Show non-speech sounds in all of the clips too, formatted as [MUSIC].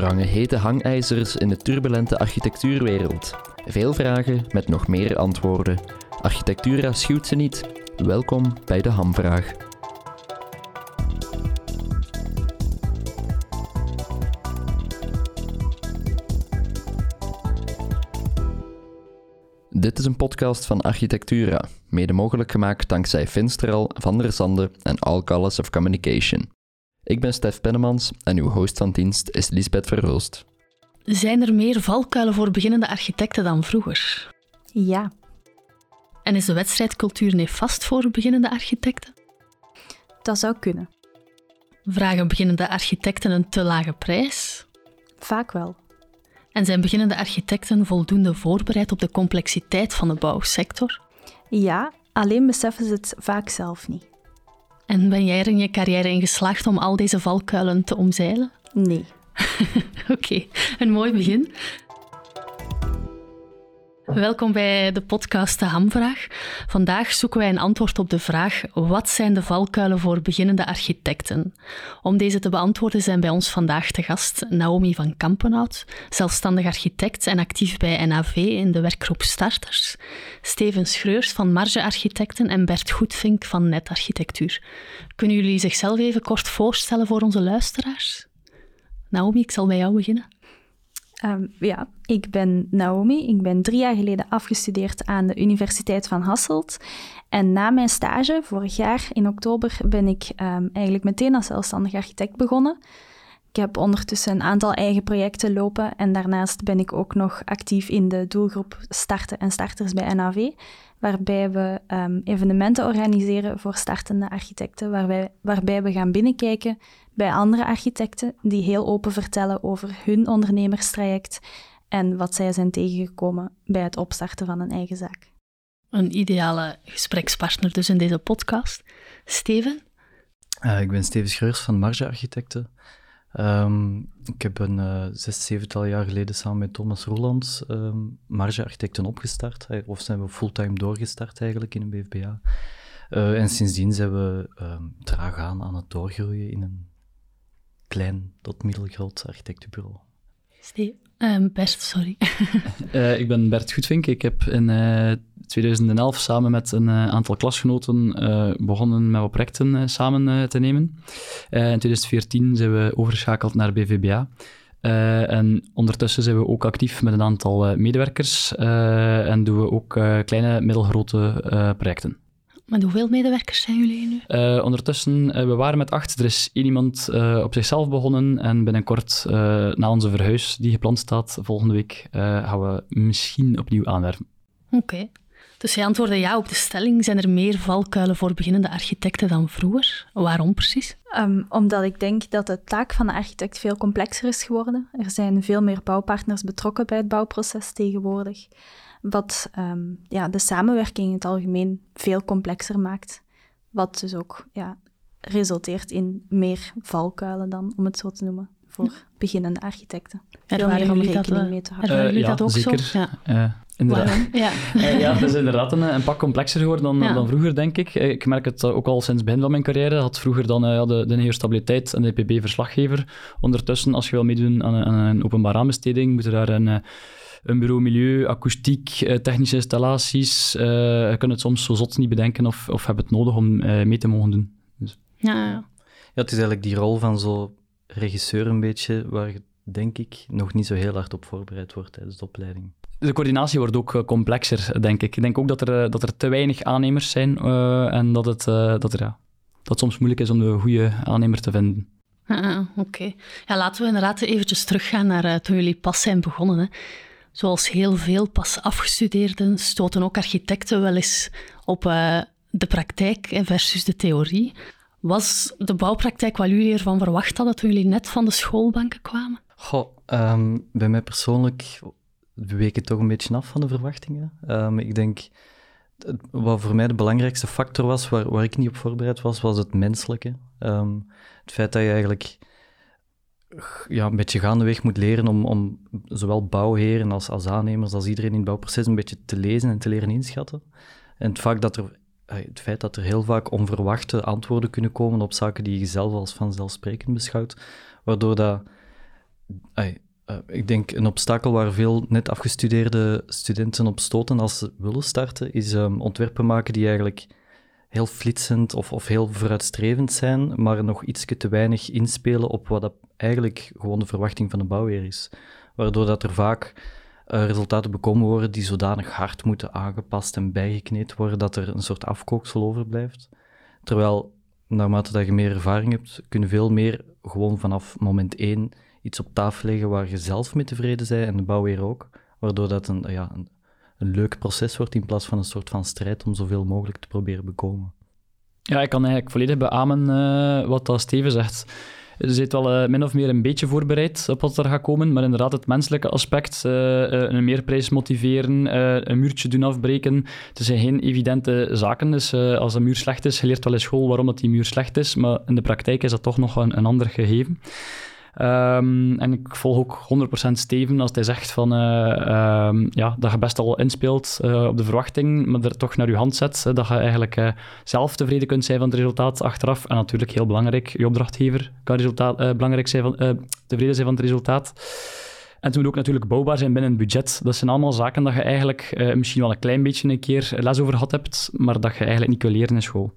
Hangen hete hangijzers in de turbulente architectuurwereld. Veel vragen met nog meer antwoorden. Architectura schuwt ze niet. Welkom bij de Hamvraag. Dit is een podcast van Architectura, mede mogelijk gemaakt dankzij Finstral, Van der Zande en All Colors of Communication. Ik ben Stef Pennemans en uw host van dienst is Lisbeth Verhulst. Zijn er meer valkuilen voor beginnende architecten dan vroeger? Ja. En is de wedstrijdcultuur nefast voor beginnende architecten? Dat zou kunnen. Vragen beginnende architecten een te lage prijs? Vaak wel. En zijn beginnende architecten voldoende voorbereid op de complexiteit van de bouwsector? Ja, alleen beseffen ze het vaak zelf niet. En ben jij er in je carrière in geslaagd om al deze valkuilen te omzeilen? Nee. [LAUGHS] Oké, een mooi begin. Welkom bij de podcast De Hamvraag. Vandaag zoeken wij een antwoord op de vraag: wat zijn de valkuilen voor beginnende architecten? Om deze te beantwoorden zijn bij ons vandaag te gast Naomi van Kampenhout, zelfstandig architect en actief bij NAV in de werkgroep Starters, Steven Schreurs van Marge Architecten en Bert Goedvink van Net Architectuur. Kunnen jullie zichzelf even kort voorstellen voor onze luisteraars? Naomi, ik zal bij jou beginnen. Um, ja, ik ben Naomi. Ik ben drie jaar geleden afgestudeerd aan de Universiteit van Hasselt. En na mijn stage, vorig jaar in oktober, ben ik um, eigenlijk meteen als zelfstandig architect begonnen. Ik heb ondertussen een aantal eigen projecten lopen en daarnaast ben ik ook nog actief in de doelgroep Starten en Starters bij NAV, waarbij we um, evenementen organiseren voor startende architecten, waarbij, waarbij we gaan binnenkijken bij andere architecten die heel open vertellen over hun ondernemerstraject en wat zij zijn tegengekomen bij het opstarten van een eigen zaak. Een ideale gesprekspartner dus in deze podcast. Steven? Uh, ik ben Steven Schreurs van Marge Architecten. Um, ik heb een uh, zes, zevental jaar geleden samen met Thomas Roelands um, Marge Architecten opgestart. Of zijn we fulltime doorgestart eigenlijk in een BFBA. Uh, en sindsdien zijn we um, traag aan aan het doorgroeien in een klein tot middelgroot architectenbureau. Steve, um, Bert, sorry. uh, [LAUGHS] ik ben Bert Goedvink. Ik heb in uh, 2011 samen met een uh, aantal klasgenoten begonnen met wat projecten samen te nemen. in 2014 zijn we overgeschakeld naar BVBA. en ondertussen zijn we ook actief met een aantal medewerkers en doen we ook kleine, middelgrote projecten. Met hoeveel medewerkers zijn jullie nu? Uh, ondertussen, uh, we waren met acht. Er is één iemand uh, op zichzelf begonnen. En binnenkort, na onze verhuis die gepland staat, volgende week, gaan we misschien opnieuw aanwerven. Oké. Okay. Dus jij antwoordde ja op de stelling. Zijn er meer valkuilen voor beginnende architecten dan vroeger? Waarom precies? Um, omdat ik denk dat de taak van de architect veel complexer is geworden. Er zijn veel meer bouwpartners betrokken bij het bouwproces tegenwoordig wat um, ja, de samenwerking in het algemeen veel complexer maakt. Wat dus ook ja, resulteert in meer valkuilen dan, om het zo te noemen, voor beginnende architecten. Veel meer om rekening dat, mee te houden. Uh, jullie ja, dat ook zeker. zo? Ja. Uh, inderdaad. Ja. uh, [LAUGHS] ja, het is inderdaad een, een, pak complexer geworden dan, ja. dan vroeger, denk ik. Ik merk het ook al sinds het begin van mijn carrière. Had vroeger dan uh, de, de stabiliteit en de EPB-verslaggever. Ondertussen, als je wil meedoen aan, aan een openbare aanbesteding, moet je daar een een bureau milieu, akoestiek, eh, technische installaties. Uh, je kunt het soms zo zot niet bedenken of, of hebben het nodig om uh, mee te mogen doen. Dus. Ja, ja. ja, het is eigenlijk die rol van zo regisseur een beetje, waar je, denk ik, nog niet zo heel hard op voorbereid wordt tijdens de opleiding. De coördinatie wordt ook complexer, denk ik. Ik denk ook dat er, dat er te weinig aannemers zijn uh, en dat het, dat, er, ja, dat het soms moeilijk is om de goede aannemer te vinden. Ah, Oké. Okay. Ja, laten we inderdaad eventjes teruggaan naar toen jullie pas zijn begonnen. Hè. Zoals heel veel pas afgestudeerden stoten ook architecten wel eens op uh, de praktijk versus de theorie. Was de bouwpraktijk wat jullie ervan verwacht hadden toen jullie net van de schoolbanken kwamen? Goh, um, bij mij persoonlijk week het toch een beetje af van de verwachtingen. Um, ik denk, wat voor mij de belangrijkste factor was, waar, waar ik niet op voorbereid was, was het menselijke. Um, het feit dat je eigenlijk ja, een beetje gaandeweg moet leren om, om zowel bouwheren als, als aannemers, als iedereen in het bouwproces een beetje te lezen en te leren inschatten. En het, dat er, het feit dat er heel vaak onverwachte antwoorden kunnen komen op zaken die je zelf als vanzelfsprekend beschouwt, waardoor dat ik denk een obstakel waar veel net afgestudeerde studenten op stoten als ze willen starten, is um, ontwerpen maken die eigenlijk heel flitsend of, of heel vooruitstrevend zijn, maar nog iets te weinig inspelen op wat dat eigenlijk gewoon de verwachting van de bouwheer is. Waardoor dat er vaak uh, resultaten bekomen worden die zodanig hard moeten aangepast en bijgekneed worden dat er een soort afkooksel overblijft. Terwijl, naarmate dat je meer ervaring hebt, kun je veel meer gewoon vanaf moment één iets op tafel leggen waar je zelf mee tevreden bent en de bouwheer ook. Waardoor dat een, ja, een, een leuk proces wordt in plaats van een soort van strijd om zoveel mogelijk te proberen bekomen. Ja, ik kan eigenlijk volledig beamen uh, wat dat Steven zegt. Ze zit wel uh, min of meer een beetje voorbereid op wat er gaat komen, maar inderdaad het menselijke aspect, uh, een meerprijs motiveren, een muurtje doen afbreken, het zijn geen evidente zaken. Dus als een muur slecht is, je leert wel in school waarom dat die muur slecht is, maar in de praktijk is dat toch nog een ander gegeven. Um, en ik volg ook 100% Steven als hij zegt van, uh, um, ja, dat je best al inspeelt uh, op de verwachting, maar er toch naar je hand zet. dat je eigenlijk uh, zelf tevreden kunt zijn van het resultaat achteraf. En natuurlijk heel belangrijk, je opdrachtgever kan resultaat, belangrijk zijn van, tevreden zijn van het resultaat. En moet ook natuurlijk bouwbaar zijn binnen het budget. Dat zijn allemaal zaken dat je eigenlijk uh, misschien wel een klein beetje een keer les over gehad hebt, maar dat je eigenlijk niet kunt leren in school.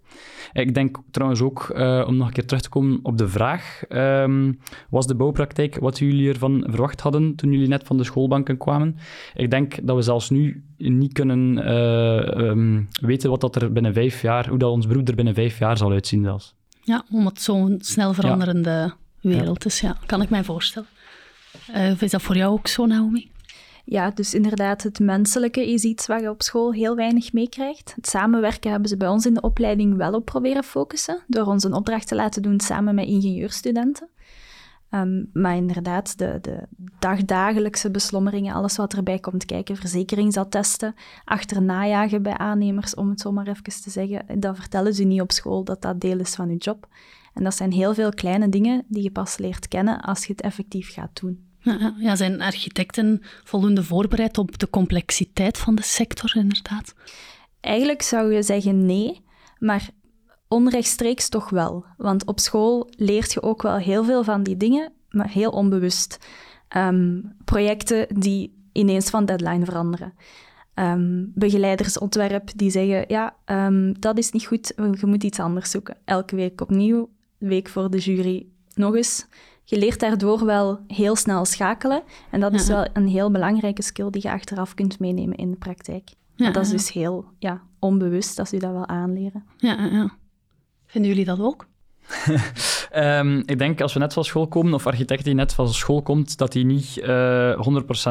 Ik denk trouwens ook, uh, om nog een keer terug te komen op de vraag, um, was de bouwpraktijk wat jullie ervan verwacht hadden toen jullie net van de schoolbanken kwamen? Ik denk dat we zelfs nu niet kunnen uh, um, weten wat dat er binnen vijf jaar, hoe dat ons beroep er binnen vijf jaar zal uitzien zelfs. Ja, omdat het zo'n snel veranderende ja. wereld is, ja. Kan ik mij voorstellen. Uh, is dat voor jou ook zo, Naomi? Ja, dus inderdaad, het menselijke is iets waar je op school heel weinig meekrijgt. Het samenwerken hebben ze bij ons in de opleiding wel op proberen focussen, door ons een opdracht te laten doen samen met ingenieurstudenten. Um, maar inderdaad, de, de dagdagelijkse beslommeringen, alles wat erbij komt kijken, verzekeringsattesten, achternajagen bij aannemers, om het zo maar even te zeggen, dat vertellen ze niet op school dat dat deel is van je job. En dat zijn heel veel kleine dingen die je pas leert kennen als je het effectief gaat doen. Ja, zijn architecten voldoende voorbereid op de complexiteit van de sector, inderdaad? Eigenlijk zou je zeggen nee, maar onrechtstreeks toch wel. Want op school leert je ook wel heel veel van die dingen, maar heel onbewust. Um, projecten die ineens van deadline veranderen. Um, begeleidersontwerp die zeggen, ja, um, dat is niet goed, je moet iets anders zoeken. Elke week opnieuw, week voor de jury nog eens je leert daardoor wel heel snel schakelen. En dat is wel een heel belangrijke skill die je achteraf kunt meenemen in de praktijk. Ja, dat is dus heel ja, onbewust als je dat wel aanleren. Ja, ja. Vinden jullie dat ook? [LAUGHS] um, ik denk als we net van school komen, of architect die net van school komt, dat hij niet uh, eh,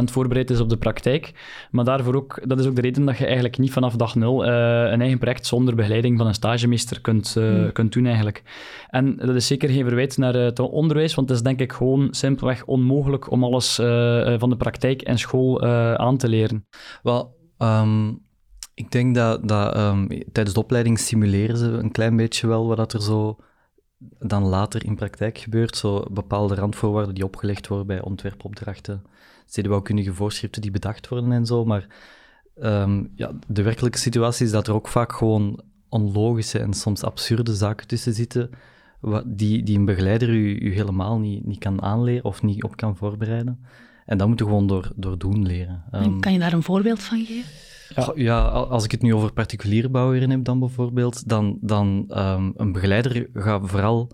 100% voorbereid is op de praktijk. Maar daarvoor ook, dat is ook de reden dat je eigenlijk niet vanaf dag nul uh, een eigen project zonder begeleiding van een stagemeester kunt, uh, kunt doen eigenlijk. En dat is zeker geen verwijt naar het onderwijs, want het is denk ik gewoon simpelweg onmogelijk om alles van de praktijk en school aan te leren. Wel, um, ik denk dat, dat um, tijdens de opleiding simuleren ze een klein beetje wel wat er zo dan later in praktijk gebeurt. Zo bepaalde randvoorwaarden die opgelegd worden bij ontwerpopdrachten, stedenbouwkundige voorschriften die bedacht worden en zo. Maar um, ja, de werkelijke situatie is dat er ook vaak gewoon onlogische en soms absurde zaken tussen zitten, die, die een begeleider u, u helemaal niet, niet kan aanleren of niet op kan voorbereiden. En dat moet je gewoon door, door doen leren. Um, kan je daar een voorbeeld van geven? Ja. als ik het nu over particuliere bouwheren heb dan bijvoorbeeld, dan, dan um, een begeleider gaat vooral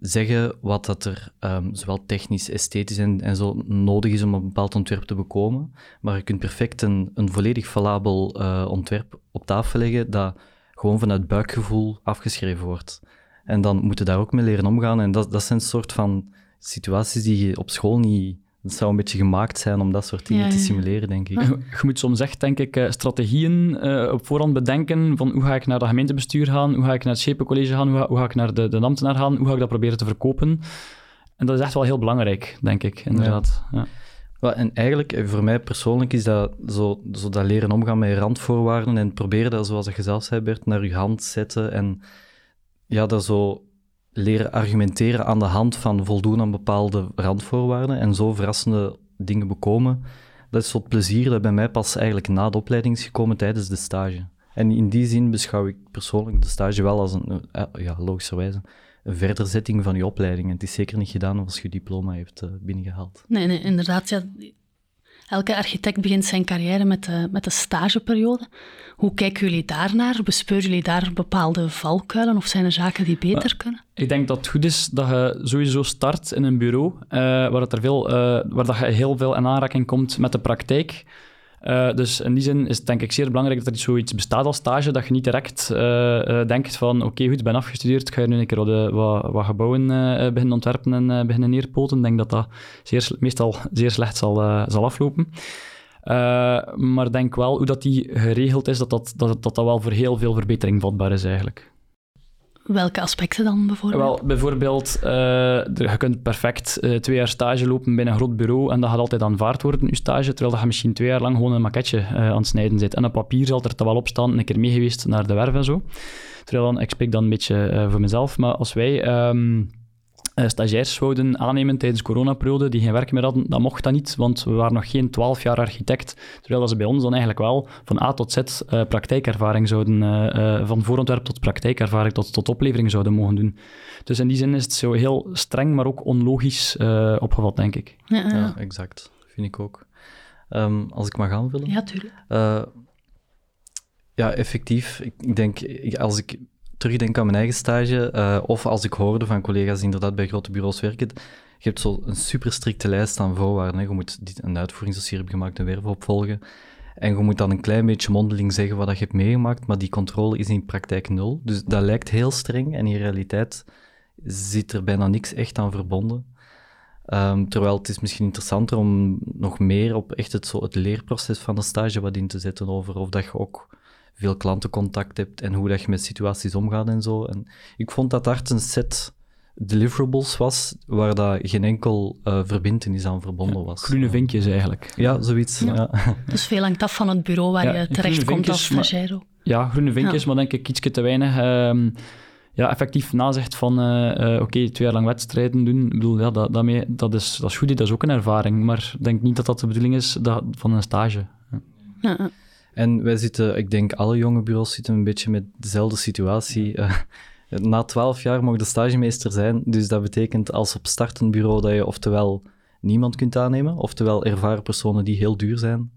zeggen wat dat er um, zowel technisch, esthetisch en, en zo nodig is om een bepaald ontwerp te bekomen. Maar je kunt perfect een, een volledig valabel uh, ontwerp op tafel leggen dat gewoon vanuit buikgevoel afgeschreven wordt. En dan moet je daar ook mee leren omgaan. En dat, dat zijn soort van situaties die je op school niet, het zou een beetje gemaakt zijn om dat soort dingen te simuleren, denk ik. Je, moet soms echt, denk ik, eh, strategieën uh, op voorhand bedenken van hoe ga ik naar dat gemeentebestuur gaan, hoe ga ik naar het Schepencollege gaan, hoe ga, hoe ga, ik naar de, de ambtenaar gaan, hoe ga ik dat proberen te verkopen. En dat is echt wel heel belangrijk, denk ik, inderdaad. Ja. ja. en eigenlijk, eh, voor mij persoonlijk, is dat zo, zo dat leren omgaan met randvoorwaarden en proberen dat, zoals je zelf zei, Bert, naar je hand zetten en ja, dat zo leren argumenteren aan de hand van voldoen aan bepaalde randvoorwaarden en zo verrassende dingen bekomen. Dat is wat plezier dat bij mij pas eigenlijk na de opleiding is gekomen tijdens de stage. En in die zin beschouw ik persoonlijk de stage wel als een, eh, ja, logischerwijze, een verderzetting van je opleiding. Het is zeker niet gedaan als je je diploma hebt binnengehaald. Nee, nee inderdaad. Ja, Elke architect begint zijn carrière met de, met de stageperiode. Hoe kijken jullie daarnaar? Bespeuren jullie daar bepaalde valkuilen of zijn er zaken die beter kunnen? Ik denk dat het goed is dat je sowieso start in een bureau uh, waar, het er veel, uh, waar dat je heel veel in aanraking komt met de praktijk. Uh, dus in die zin is het denk ik zeer belangrijk dat er zoiets bestaat als stage, dat je niet direct uh, uh, denkt van oké, goed, ik ben afgestudeerd, ga je nu een keer wat, wat, gebouwen beginnen ontwerpen en beginnen neerpoten. Ik denk dat dat zeer, meestal zeer slecht zal, zal aflopen. maar ik denk wel hoe dat die geregeld is, dat dat, dat, dat dat wel voor heel veel verbetering vatbaar is eigenlijk. Welke aspecten dan bijvoorbeeld? Wel, bijvoorbeeld, uh, je kunt perfect uh, twee jaar stage lopen bij een groot bureau en dat gaat altijd aanvaard worden, je stage, terwijl je misschien twee jaar lang gewoon een maquetje uh, aan het snijden zit. En op papier zal er wel op staan, een keer mee geweest naar de werf en zo. Terwijl dan, ik spreek dan een beetje voor mezelf, maar als wij... Uh, stagiairs wouden aannemen tijdens de coronaperiode die geen werk meer hadden, dat mocht dat niet, want we waren nog geen 12 jaar architect. Terwijl ze bij ons dan eigenlijk wel van A tot Z uh, praktijkervaring zouden, uh, van voorontwerp tot praktijkervaring tot, tot oplevering zouden mogen doen. Dus in die zin is het zo heel streng, maar ook onlogisch opgevat, denk ik. Ja, ja, exact. Vind ik ook. Um, als ik mag aanvullen? Ja, tuurlijk. ja, effectief. Ik denk, als ik terugdenk aan mijn eigen stage, uh, of als ik hoorde van collega's die inderdaad bij grote bureaus werken, je hebt zo een super strikte lijst aan voorwaarden. Je moet dit, een uitvoeringsdossier hebben gemaakt, een werf opvolgen. En je moet dan een klein beetje mondeling zeggen wat je hebt meegemaakt, maar die controle is in praktijk nul. Dus dat lijkt heel streng en in realiteit zit er bijna niks echt aan verbonden. Um, terwijl het is misschien interessanter om nog meer op echt het, zo het leerproces van de stage wat in te zetten over of dat je ook veel klantencontact hebt en hoe dat je met situaties omgaat en zo. En ik vond dat daar een set deliverables was waar dat geen enkel uh, verbindenis aan verbonden was. groene vinkjes eigenlijk. Ja, zoiets. Ja. [LAUGHS] Dus veel hangt af van het bureau waar je terecht komt als stagiair. Ja, groene vinkjes, maar denk ik iets te weinig... Um, ja, effectief nazegt van uh, uh, oké, twee jaar lang wedstrijden doen, ik bedoel, ja, dat, dat, mee, dat, is, dat is goed, dat is ook een ervaring, maar ik denk niet dat dat de bedoeling is dat, van een stage. Ja. En wij zitten, ik denk alle jonge bureaus zitten een beetje met dezelfde situatie. Uh, [LAUGHS] na twaalf jaar mag de stagemeester zijn, dus dat betekent als op startend bureau dat je oftewel niemand kunt aannemen, oftewel ervaren personen die heel duur zijn,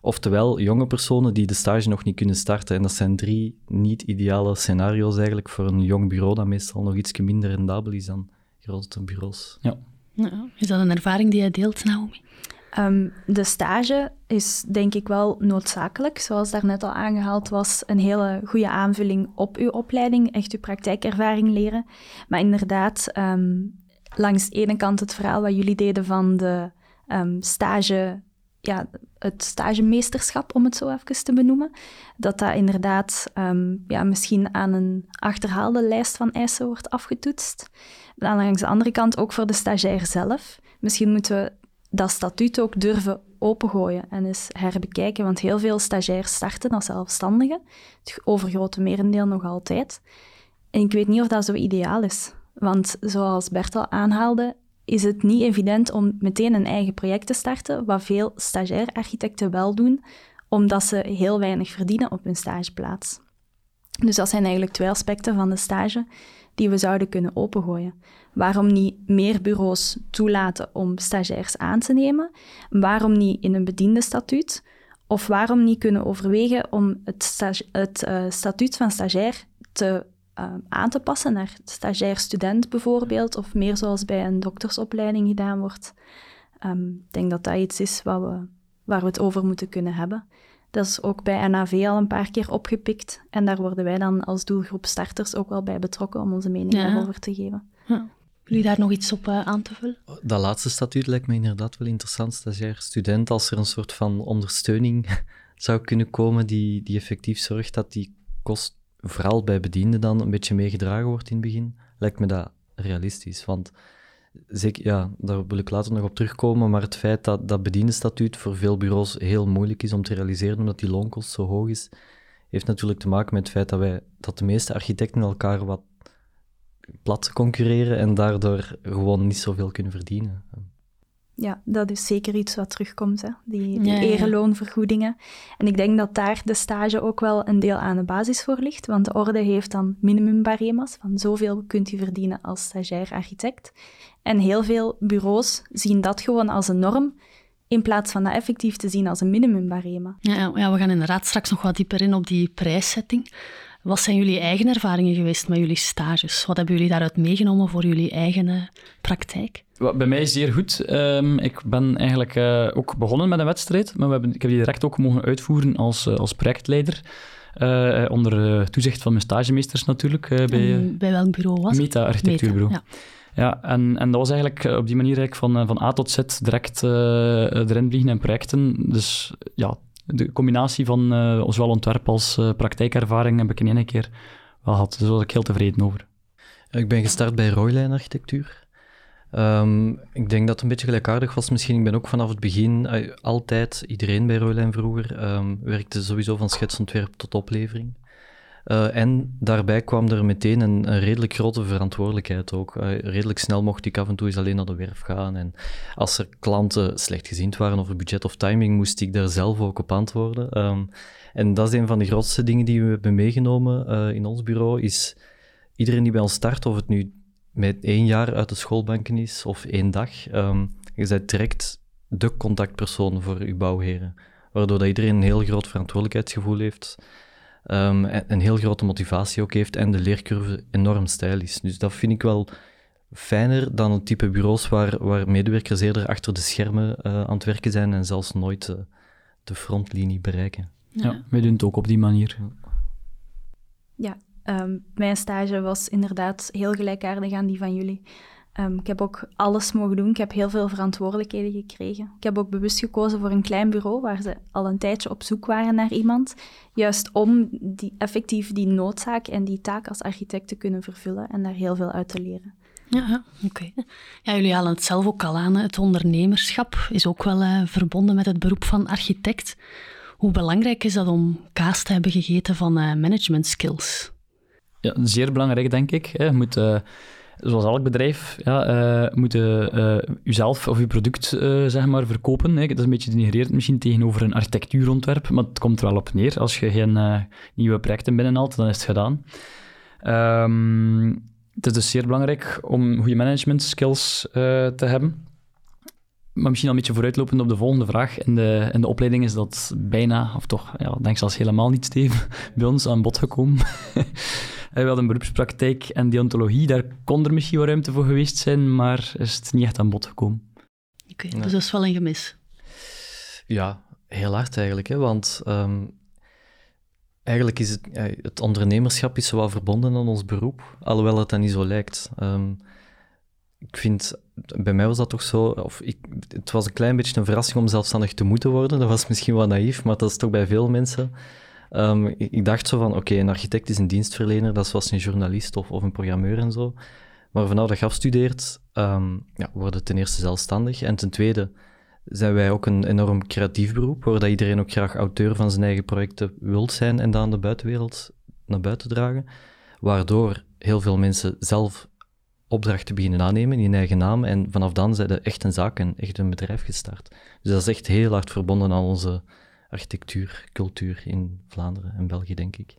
oftewel jonge personen die de stage nog niet kunnen starten. En dat zijn drie niet ideale scenario's eigenlijk voor een jong bureau dat meestal nog iets minder rendabel is dan grote bureaus. Ja. is dat een ervaring die jij deelt, Naomi? Ehm, de stage is denk ik wel noodzakelijk. Zoals daarnet al aangehaald was, een hele goede aanvulling op uw opleiding, echt uw praktijkervaring leren. Maar inderdaad, ehm, langs de ene kant het verhaal wat jullie deden van de um, stage, ja, het stagemeesterschap, om het zo even te benoemen, dat dat inderdaad ja, misschien aan een achterhaalde lijst van eisen wordt afgetoetst. Maar langs de andere kant ook voor de stagiair zelf. Misschien moeten we dat statuut ook durven opengooien en eens herbekijken. Want heel veel stagiairs starten als zelfstandigen, het overgrote merendeel nog altijd. En ik weet niet of dat zo ideaal is. Want zoals Bert al aanhaalde, is het niet evident om meteen een eigen project te starten, wat veel stagiair-architecten wel doen, omdat ze heel weinig verdienen op hun stageplaats. Dus dat zijn eigenlijk twee aspecten van de stage die we zouden kunnen opengooien. Waarom niet meer bureaus toelaten om stagiairs aan te nemen? Waarom niet in een bediende statuut? Of waarom niet kunnen overwegen om het, het uh, statuut van stagiair te, uh, aan te passen naar stagiair-student bijvoorbeeld, of meer zoals bij een doktersopleiding gedaan wordt? Um, ik denk dat dat iets is wat we, waar we het over moeten kunnen hebben. Dat is ook bij NAV al een paar keer opgepikt. En daar worden wij dan als doelgroep starters ook wel bij betrokken om onze mening ja. over te geven. Ja. Jullie daar nog iets op uh, aan te vullen? Dat laatste statuut lijkt me inderdaad wel interessant. Stagiair student, als er een soort van ondersteuning [LAUGHS] zou kunnen komen die, die effectief zorgt dat die kost vooral bij bedienden dan een beetje meegedragen wordt in het begin, lijkt me dat realistisch. Want zeker, ja, daar wil ik later nog op terugkomen, maar het feit dat dat bediendenstatuut voor veel bureaus heel moeilijk is om te realiseren, omdat die loonkost zo hoog is, heeft natuurlijk te maken met het feit dat, wij, dat de meeste architecten elkaar wat plat concurreren en daardoor gewoon niet zoveel kunnen verdienen. ja, dat is zeker iets wat terugkomt, hè? die, die ereloonvergoedingen. En ik denk dat daar de stage ook wel een deel aan de basis voor ligt, want de orde heeft dan minimumbarema's van zoveel kunt u verdienen als stagiair architect. En heel veel bureaus zien dat gewoon als een norm, in plaats van dat effectief te zien als een minimumbarema. Ja, ja, we gaan inderdaad straks nog wat dieper in op die prijszetting. Wat zijn jullie eigen ervaringen geweest met jullie stages? Wat hebben jullie daaruit meegenomen voor jullie eigen eh, praktijk? Bij mij is zeer goed. Ehm, ik ben eigenlijk uh, ook begonnen met een wedstrijd, maar we hebben, ik heb die direct ook mogen uitvoeren als, uh, als projectleider. Uh, onder toezicht van mijn stagemeesters natuurlijk. bij, bij welk bureau was? Meta Architectuurbureau. ja. ja. en, en dat was eigenlijk op die manier eigenlijk van, van A tot Z direct erin vliegen en projecten. Dus ja, de combinatie van zowel ontwerp als praktijkervaring heb ik in één keer wel gehad. Dus daar was ik heel tevreden over. Ik ben gestart bij Royline Architectuur. Um, ik denk dat het een beetje gelijkaardig was. Misschien, ik ben ook vanaf het begin uh, altijd, iedereen bij Roylijn vroeger, um, werkte sowieso van schetsontwerp tot oplevering. Uh, en daarbij kwam er meteen een, redelijk grote verantwoordelijkheid ook. Uh, redelijk snel mocht ik af en toe eens alleen naar de werf gaan. En als er klanten slecht gezind waren over budget of timing, moest ik daar zelf ook op antwoorden. Um, en dat is een van de grootste dingen die we hebben meegenomen in ons bureau, is iedereen die bij ons start, of het nu met één jaar uit de schoolbanken is of één dag, um, je direct de contactpersoon voor je bouwheren. Waardoor dat iedereen een heel groot verantwoordelijkheidsgevoel heeft, um, en een heel grote motivatie ook heeft en de leercurve enorm stijl is. Dus dat vind ik wel fijner dan het type bureaus waar, waar medewerkers eerder achter de schermen uh, aan het werken zijn en zelfs nooit uh, de frontlinie bereiken. Ja, ja, wij doen het ook op die manier. Ja, Ehm, mijn stage was inderdaad heel gelijkaardig aan die van jullie. Um, ik heb ook alles mogen doen. Ik heb heel veel verantwoordelijkheden gekregen. Ik heb ook bewust gekozen voor een klein bureau waar ze al een tijdje op zoek waren naar iemand. Juist om die, effectief die noodzaak en die taak als architect te kunnen vervullen en daar heel veel uit te leren. Ja, oké. Ja, jullie halen het zelf ook al aan. Het ondernemerschap is ook wel uh, verbonden met het beroep van architect. Hoe belangrijk is dat om kaas te hebben gegeten van uh, management skills? Ja, zeer belangrijk, denk ik. Je moet, uh, zoals elk bedrijf, ja, uh, moet uh, jezelf of je product zeg maar, verkopen. Hè. Dat is een beetje denigrerend misschien tegenover een architectuurontwerp, maar het komt er wel op neer. Als je geen nieuwe projecten binnenhaalt, dan is het gedaan. Um, het is dus zeer belangrijk om goede management skills te hebben. Maar misschien al een beetje vooruitlopend op de volgende vraag. In de, in de opleiding is dat bijna, of toch, ja, denk zelfs helemaal niet, Steven, [LAUGHS] bij ons aan bod gekomen. [LAUGHS] we hadden een beroepspraktijk en deontologie, daar kon er misschien wel ruimte voor geweest zijn, maar is het niet echt aan bod gekomen. Oké, okay, dus dat is wel een gemis. Ja, heel hard eigenlijk, hè, want um, eigenlijk is het, het ondernemerschap is wel verbonden aan ons beroep, alhoewel het dan niet zo lijkt. Um, ik vind, bij mij was dat toch zo, of ik, het was een klein beetje een verrassing om zelfstandig te moeten worden. Dat was misschien wat naïef, maar dat is toch bij veel mensen. Um, ik, dacht zo van, oké, een architect is een dienstverlener, dat is zoals een journalist of, of een programmeur en zo. Maar vanaf dat je afstudeert, um, ja, worden ten eerste zelfstandig. En ten tweede zijn wij ook een enorm creatief beroep, waar dat iedereen ook graag auteur van zijn eigen projecten wil zijn en dat aan de buitenwereld naar buiten dragen. Waardoor heel veel mensen zelf opdrachten beginnen aannemen in eigen naam. En vanaf dan zijn ze echt een zaak en echt een bedrijf gestart. Dus dat is echt heel hard verbonden aan onze architectuur, cultuur in Vlaanderen en België, denk ik.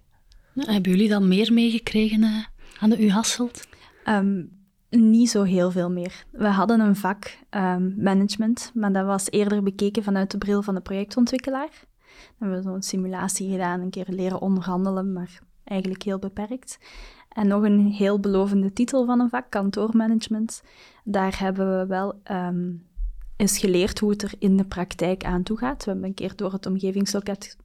hebben jullie dan meer meegekregen uh, aan de U Hasselt? Um, niet zo heel veel meer. We hadden een vak um, management, maar dat was eerder bekeken vanuit de bril van de projectontwikkelaar. Dan hebben we zo'n simulatie gedaan, een keer leren onderhandelen, maar eigenlijk heel beperkt. En nog een heel belovende titel van een vak, kantoormanagement. Daar hebben we wel um, eens geleerd hoe het er in de praktijk aan toe gaat. We hebben een keer door het omgevingsloket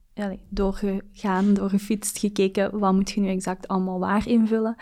doorgegaan, doorgefietst, gekeken wat moet je nu exact allemaal waar invullen.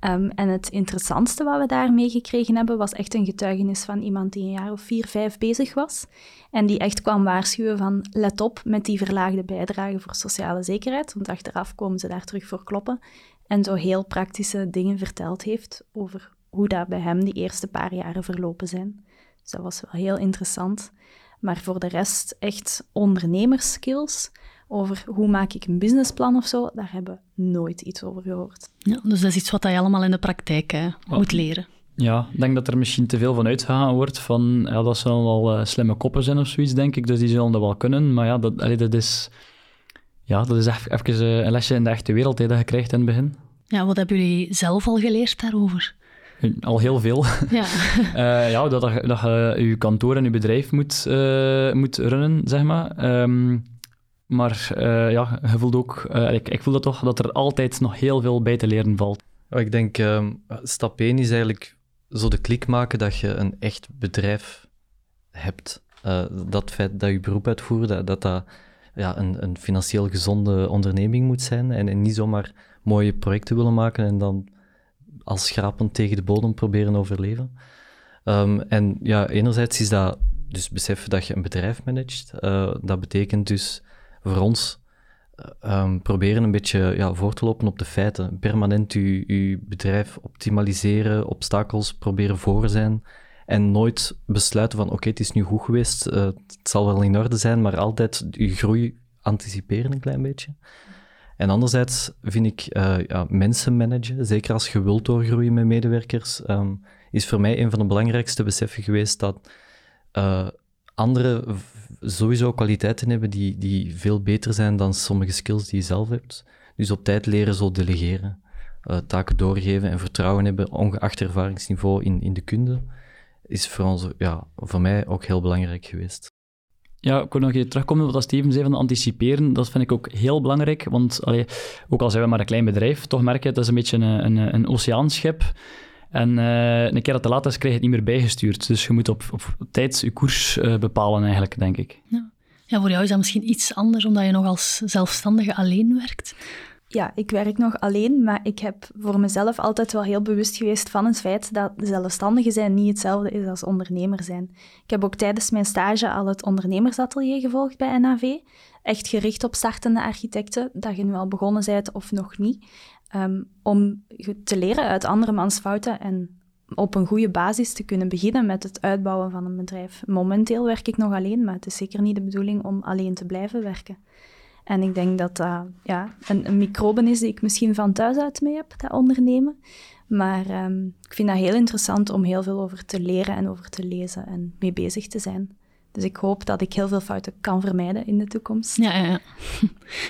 Um, en het interessantste wat we daar meegekregen hebben, was echt een getuigenis van iemand die een jaar of vier, vijf bezig was. En die echt kwam waarschuwen van, let op met die verlaagde bijdrage voor sociale zekerheid, want achteraf komen ze daar terug voor kloppen en zo heel praktische dingen verteld heeft over hoe dat bij hem die eerste paar jaren verlopen zijn. Dus dat was wel heel interessant. Maar voor de rest echt ondernemerskills over hoe maak ik een businessplan of zo, daar hebben we nooit iets over gehoord. Ja, dus dat is iets wat je allemaal in de praktijk moet leren. Ja, ik denk dat er misschien te veel van uitgegaan wordt van ja, dat ze wel uh, slimme koppen zijn of zoiets, denk ik. Dus die zullen dat wel kunnen. Maar ja, dat, allee, dat is, ja, dat is even, even een lesje in de echte wereld hè, dat je krijgt in het begin. Ja, wat hebben jullie zelf al geleerd daarover? Al heel veel. Ja, uh, [LAUGHS] ja dat, dat je je kantoor en je bedrijf moet, uh, moet runnen, zeg maar. Um, maar uh, ja, je voelt ook, ik, ik voel dat toch, dat er altijd nog heel veel bij te leren valt. Ik denk, um, stap 1 is eigenlijk zo de klik maken dat je een echt bedrijf hebt. dat feit dat je beroep uitvoert, dat dat, dat ja, een, een financieel gezonde onderneming moet zijn en, en niet zomaar mooie projecten willen maken en dan als schrapend tegen de bodem proberen overleven. Um, en ja, enerzijds is dat dus beseffen dat je een bedrijf managt. Uh, dat betekent dus voor ons um, proberen een beetje ja, voor te lopen op de feiten. Permanent je, bedrijf optimaliseren, obstakels proberen voor zijn. En nooit besluiten van oké, het is nu goed geweest, uh, het zal wel in orde zijn, maar altijd je groei anticiperen een klein beetje. En anderzijds vind ik uh, ja, mensen managen, zeker als je wilt doorgroeien met medewerkers, um, is voor mij een van de belangrijkste beseffen geweest dat uh, anderen sowieso kwaliteiten hebben die, die veel beter zijn dan sommige skills die je zelf hebt. Dus op tijd leren zo delegeren, uh, taken doorgeven en vertrouwen hebben, ongeacht ervaringsniveau in, in de kunde, is voor, ons, ja, voor mij ook heel belangrijk geweest. Ja, ik wil nog even terugkomen op wat Steven zei van anticiperen. Dat vind ik ook heel belangrijk, want ook al zijn we maar een klein bedrijf, toch merk je, het is een beetje een, een, een oceaanschip. En uh, een keer dat te laat is, krijg je het niet meer bijgestuurd. Dus je moet op, op tijd je koers uh, bepalen eigenlijk, denk ik. Ja. ja, voor jou is dat misschien iets anders, omdat je nog als zelfstandige alleen werkt ja, ik werk nog alleen, maar ik heb voor mezelf altijd wel heel bewust geweest van het feit dat zelfstandige zijn niet hetzelfde is als ondernemer zijn. Ik heb ook tijdens mijn stage al het ondernemersatelier gevolgd bij NAV. Echt gericht op startende architecten, dat je nu al begonnen bent of nog niet. Um, om te leren uit andermans fouten en op een goede basis te kunnen beginnen met het uitbouwen van een bedrijf. Momenteel werk ik nog alleen, maar het is zeker niet de bedoeling om alleen te blijven werken. En ik denk dat dat ja, een, een microbe is die ik misschien van thuis uit mee heb, dat ondernemen. Maar um, ik vind dat heel interessant om heel veel over te leren en over te lezen en mee bezig te zijn. Dus ik hoop dat ik heel veel fouten kan vermijden in de toekomst. Ja, ja, ja.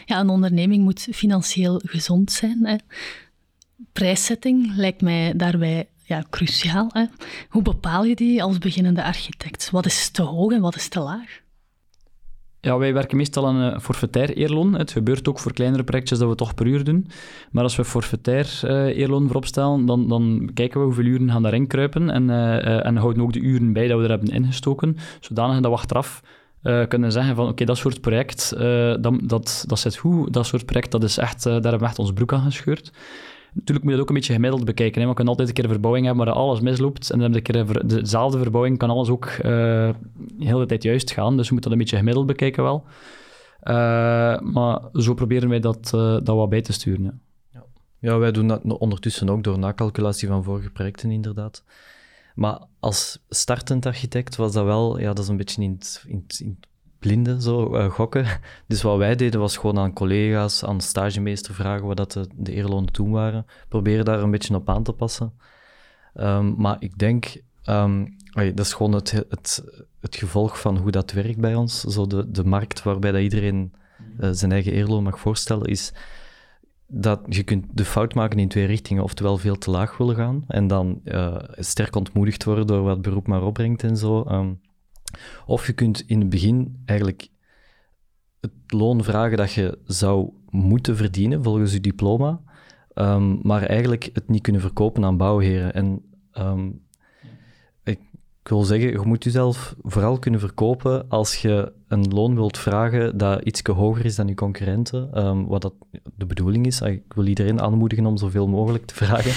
ja een onderneming moet financieel gezond zijn. Hè. Prijszetting lijkt mij daarbij ja, cruciaal. Hè. Hoe bepaal je die als beginnende architect? Wat is te hoog en wat is te laag? Ja, wij werken meestal aan een forfaitair eerloon. Het gebeurt ook voor kleinere projectjes dat we toch per uur doen. Maar als we forfaitair uh, eerloon voorop stellen, dan, dan kijken we hoeveel uren gaan daarin kruipen en, uh, en houden ook de uren bij dat we er hebben ingestoken, zodanig dat we achteraf uh, kunnen zeggen van oké, dat soort project, dat, dat, dat zit goed, dat soort project, dat is echt, daar hebben we echt ons broek aan gescheurd. Natuurlijk moet je dat ook een beetje gemiddeld bekijken. Hè. We kunnen altijd een keer verbouwing hebben waar alles misloopt. En dan heb je een keer dezelfde verbouwing, kan alles ook uh, de hele tijd juist gaan. Dus we moeten dat een beetje gemiddeld bekijken wel. Uh, maar zo proberen wij dat, uh, dat wat bij te sturen. Ja. ja. wij doen dat ondertussen ook door nakalculatie van vorige projecten, inderdaad. Maar als startend architect was dat wel, ja, dat is een beetje in in in blinde zo uh, gokken. Dus wat wij deden was gewoon aan collega's, aan stagemeester vragen wat de, de eerlonen toen waren. Proberen daar een beetje op aan te passen. Um, maar ik denk, um, dat is gewoon het, het, het gevolg van hoe dat werkt bij ons. Zo de, de markt waarbij dat iedereen uh, zijn eigen eerloon mag voorstellen, is dat je kunt de fout maken in twee richtingen. Oftewel veel te laag willen gaan en dan uh, sterk ontmoedigd worden door wat beroep maar opbrengt en zo. Um, of je kunt in het begin eigenlijk het loon vragen dat je zou moeten verdienen volgens je diploma, um, maar eigenlijk het niet kunnen verkopen aan bouwheren. En um, ik, ik, wil zeggen, je moet jezelf vooral kunnen verkopen als je een loon wilt vragen dat iets hoger is dan je concurrenten, um, wat dat de bedoeling is. Ik wil iedereen aanmoedigen om zoveel mogelijk te vragen.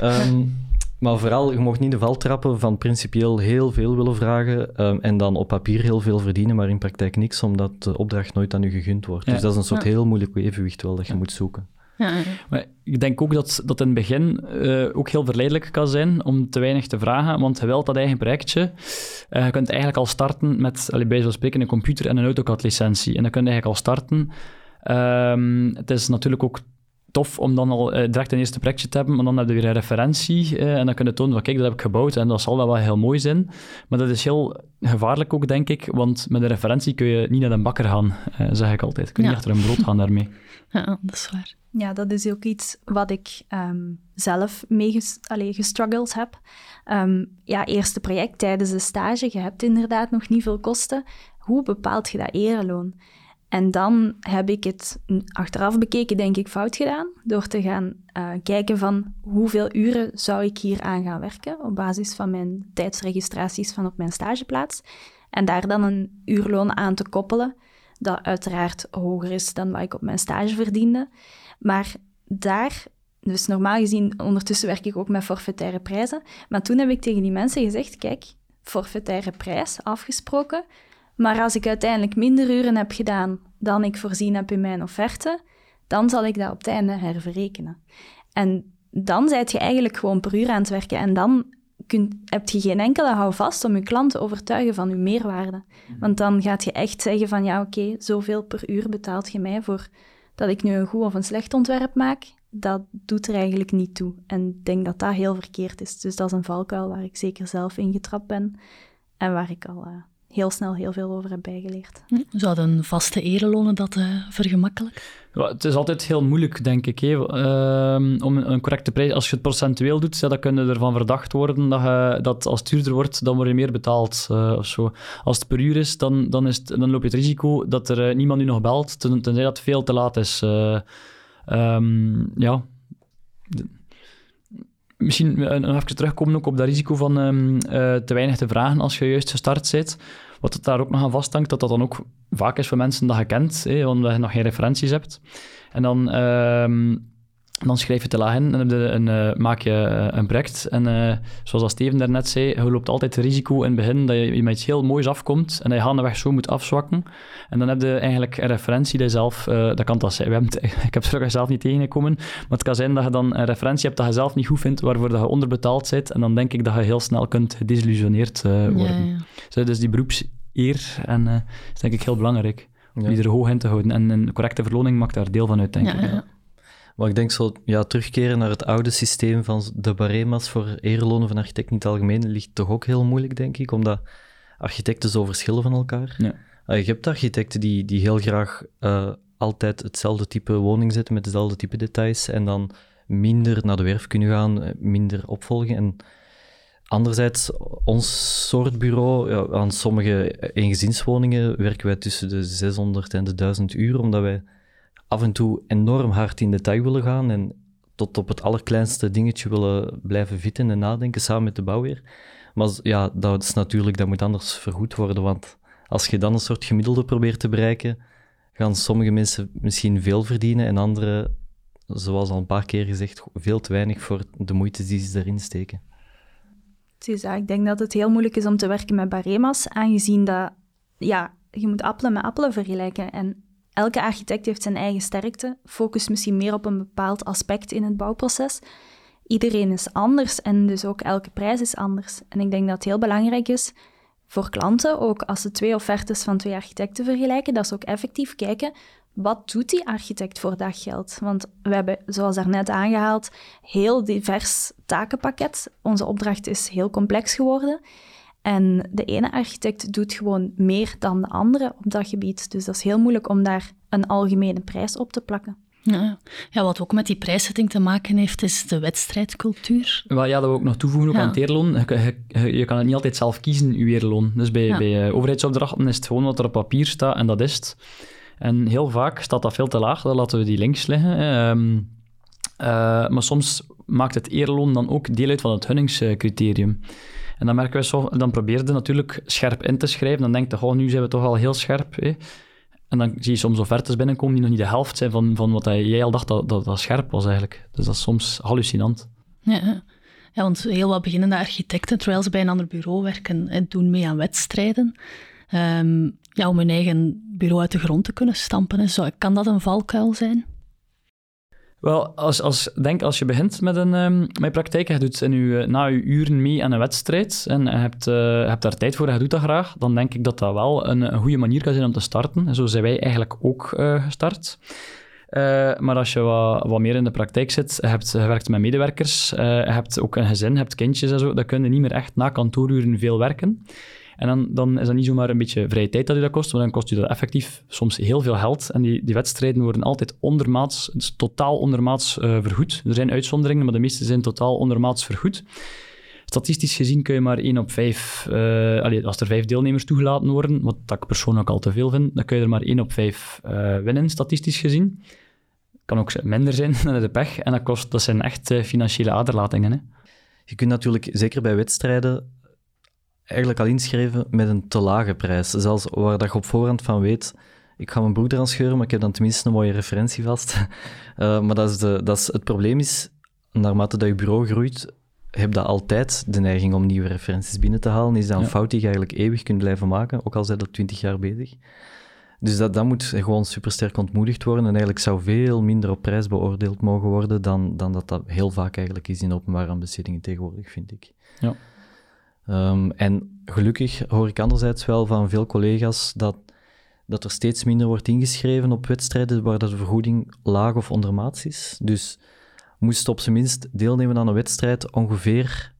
[LAUGHS] Maar vooral, je mag niet de val trappen van principieel heel veel willen vragen um, en dan op papier heel veel verdienen, maar in praktijk niks, omdat de opdracht nooit aan je gegund wordt. Dus dat is een soort heel moeilijk evenwicht wel dat je moet zoeken. Ja, Maar ik denk ook dat dat in het begin uh, ook heel verleidelijk kan zijn om te weinig te vragen, want je wilt dat eigen projectje. Uh, je kunt eigenlijk al starten met, allee, bij zo'n spreken, een computer en een AutoCAD-licentie. En dan kun je eigenlijk al starten. Um, het is natuurlijk ook tof om dan al uh, direct een eerste projectje te hebben, maar dan heb je weer een referentie uh, en dan kun je tonen van kijk, dat heb ik gebouwd en dat zal wel heel mooi zijn. Maar dat is heel gevaarlijk ook, denk ik, want met een referentie kun je niet naar een bakker gaan, uh, zeg ik altijd. Kun je niet achter een brood gaan daarmee. [LAUGHS] Ja, dat is waar. Ja, dat is ook iets wat ik um, zelf mee ges gestruggeld heb. Um, ja, eerste project tijdens de stage, je hebt inderdaad nog niet veel kosten. Hoe bepaalt je dat ereloon? En dan heb ik het achteraf bekeken, denk ik, fout gedaan. Door te gaan uh, kijken van hoeveel uren zou ik hier aan gaan werken. Op basis van mijn tijdsregistraties van op mijn stageplaats. En daar dan een uurloon aan te koppelen. Dat uiteraard hoger is dan wat ik op mijn stage verdiende. Maar daar, dus normaal gezien, ondertussen werk ik ook met forfaitaire prijzen. Maar toen heb ik tegen die mensen gezegd: kijk, forfaitaire prijs afgesproken maar als ik uiteindelijk minder uren heb gedaan dan ik voorzien heb in mijn offerte, dan zal ik dat op het einde herverrekenen. En dan zijt je eigenlijk gewoon per uur aan het werken en dan kunt, heb je geen enkele houvast om je klant te overtuigen van je meerwaarde. Mhm. Want dan gaat je echt zeggen van ja, oké, zoveel per uur betaalt je mij voor dat ik nu een goed of een slecht ontwerp maak. Dat doet er eigenlijk niet toe. En ik denk dat dat heel verkeerd is. Dus dat is een valkuil waar ik zeker zelf in getrapt ben en waar ik al uh, heel snel heel veel over heb bijgeleerd. Hm, zouden vaste erelonen dat uh, vergemakkelijken? Ja, het is altijd heel moeilijk, denk ik, hè. Uh, om een correcte prijs... Als je het procentueel doet, ja, dan kun je ervan verdacht worden dat, je, dat als het duurder wordt, dan word je meer betaald uh, of zo. Als het per uur is, dan, dan, is het, dan loop je het risico dat er uh, niemand u nog belt, ten, tenzij dat het veel te laat is. Um, ja misschien nog even terugkomen ook op dat risico van um, uh, te weinig te vragen als je juist gestart bent. Wat het daar ook nog aan vasthangt, dat dat dan ook vaak is voor mensen dat je kent, hè, omdat je nog geen referenties hebt. En dan um, dan schrijf je te laag in en een, uh, maak je uh, een project. En uh, zoals Steven daarnet zei, je loopt altijd het risico in het begin dat je met iets heel moois afkomt en dat je gaandeweg zo moet afzwakken. En dan heb je eigenlijk een referentie die zelf, dat kan dat zijn. We hebben [LAUGHS] ik heb het zelf niet tegengekomen, maar het kan zijn dat je dan een referentie hebt dat je zelf niet goed vindt, waarvoor dat je onderbetaald bent. En dan denk ik dat je heel snel kunt gedesillusioneerd worden. Ja, ja. Dus die beroepseer en, is denk ik heel belangrijk. Om die er hoog in te houden. En een correcte verloning maakt daar deel van uit, denk ik. Maar ik denk zo, ja, terugkeren naar het oude systeem van de barema's voor erelonen van architecten in het algemeen ligt toch ook heel moeilijk, denk ik, omdat architecten zo verschillen van elkaar. Ja. Uh, je hebt architecten die, die heel graag uh, altijd hetzelfde type woning zetten met dezelfde type details en dan minder naar de werf kunnen gaan, eh, minder opvolgen. En anderzijds, ons soort bureau, ja, aan sommige eengezinswoningen werken wij tussen de 600 en de 1000 uur, omdat wij af en toe enorm hard in detail willen gaan en tot op het allerkleinste dingetje willen blijven vitten en nadenken samen met de bouwheer. Maar ja, dat is natuurlijk, dat moet anders vergoed worden, want als je dan een soort gemiddelde probeert te bereiken, gaan sommige mensen misschien veel verdienen en anderen, zoals al een paar keer gezegd, veel te weinig voor de moeite die ze erin steken. ik denk dat het heel moeilijk is om te werken met barema's, aangezien dat, ja, je moet appelen met appelen vergelijken. En Elke architect heeft zijn eigen sterkte, focust misschien meer op een bepaald aspect in het bouwproces. Iedereen is anders en dus ook elke prijs is anders. En ik denk dat het heel belangrijk is voor klanten, ook als ze twee offertes van twee architecten vergelijken, dat ze ook effectief kijken wat doet die architect voor dat geld? Want we hebben, zoals daarnet aangehaald, heel divers takenpakket. Onze opdracht is heel complex geworden. En de ene architect doet gewoon meer dan de andere op dat gebied. Dus dat is heel moeilijk om daar een algemene prijs op te plakken. Ja, ja, wat ook met die prijszetting te maken heeft, is de wedstrijdcultuur. Wel, ja, dat we ook nog toevoegen ook aan het eerloon. Je, je, je, kan het niet altijd zelf kiezen, je eerloon. Dus bij, bij uh, overheidsopdrachten is het gewoon wat er op papier staat en dat is het. En heel vaak staat dat veel te laag, dan laten we die links liggen. Um, maar soms maakt het eerloon dan ook deel uit van het hunningscriterium. En dan merken we dan probeer je natuurlijk scherp in te schrijven. Dan denk je, nu zijn we toch al heel scherp. Hè? En dan zie je soms offertes binnenkomen die nog niet de helft zijn van, van wat jij al dacht dat, dat, scherp was eigenlijk. Dus dat is soms hallucinant. Ja, want heel wat beginnende architecten, terwijl ze bij een ander bureau werken, doen mee aan wedstrijden. Um, ja, om hun eigen bureau uit de grond te kunnen stampen. Zo, kan dat een valkuil zijn? Wel, als, als, denk als je begint met een um, met praktijk, je doet in je, na je uren mee aan een wedstrijd en je hebt, uh, hebt daar tijd voor en je doet dat graag, dan denk ik dat dat wel een, goede manier kan zijn om te starten. En zo zijn wij eigenlijk ook uh, gestart. maar als je wat, wat, meer in de praktijk zit, hebt gewerkt met medewerkers, hebt ook een gezin, hebt kindjes en zo, dan kun je niet meer echt na kantooruren veel werken. En dan, dan is dat niet zomaar een beetje vrije tijd dat je dat kost, maar dan kost je dat effectief soms heel veel geld. En die, die wedstrijden worden altijd ondermaats, dus totaal ondermaats uh, vergoed. Er zijn uitzonderingen, maar de meeste zijn totaal ondermaats vergoed. Statistisch gezien kun je maar één op vijf, uh, allez, als er vijf deelnemers toegelaten worden, wat ik persoonlijk al te veel vind, dan kun je er maar één op vijf uh, winnen, statistisch gezien. Kan ook minder zijn [LAUGHS] dan de pech. En dat, kost, dat zijn echt financiële aderlatingen. Hè. Je kunt natuurlijk, zeker bij wedstrijden, eigenlijk al inschrijven met een te lage prijs. Zelfs waar dat je op voorhand van weet, ik ga mijn broek eraan scheuren, maar ik heb dan tenminste een mooie referentie vast. Uh, [LAUGHS] maar dat is, de, dat is, het probleem is, naarmate dat je bureau groeit, heb je altijd de neiging om nieuwe referenties binnen te halen. Is dat een fout die je eigenlijk eeuwig kunt blijven maken, ook al zijn dat twintig jaar bezig. Dus dat, dat moet gewoon supersterk ontmoedigd worden en eigenlijk zou veel minder op prijs beoordeeld mogen worden dan, dan dat dat heel vaak eigenlijk is in openbare aanbestedingen tegenwoordig, vind ik. Ja. Um, en gelukkig hoor ik anderzijds wel van veel collega's dat, dat er steeds minder wordt ingeschreven op wedstrijden waar de vergoeding laag of ondermaats is. Dus moest op zijn minst deelnemen aan een wedstrijd ongeveer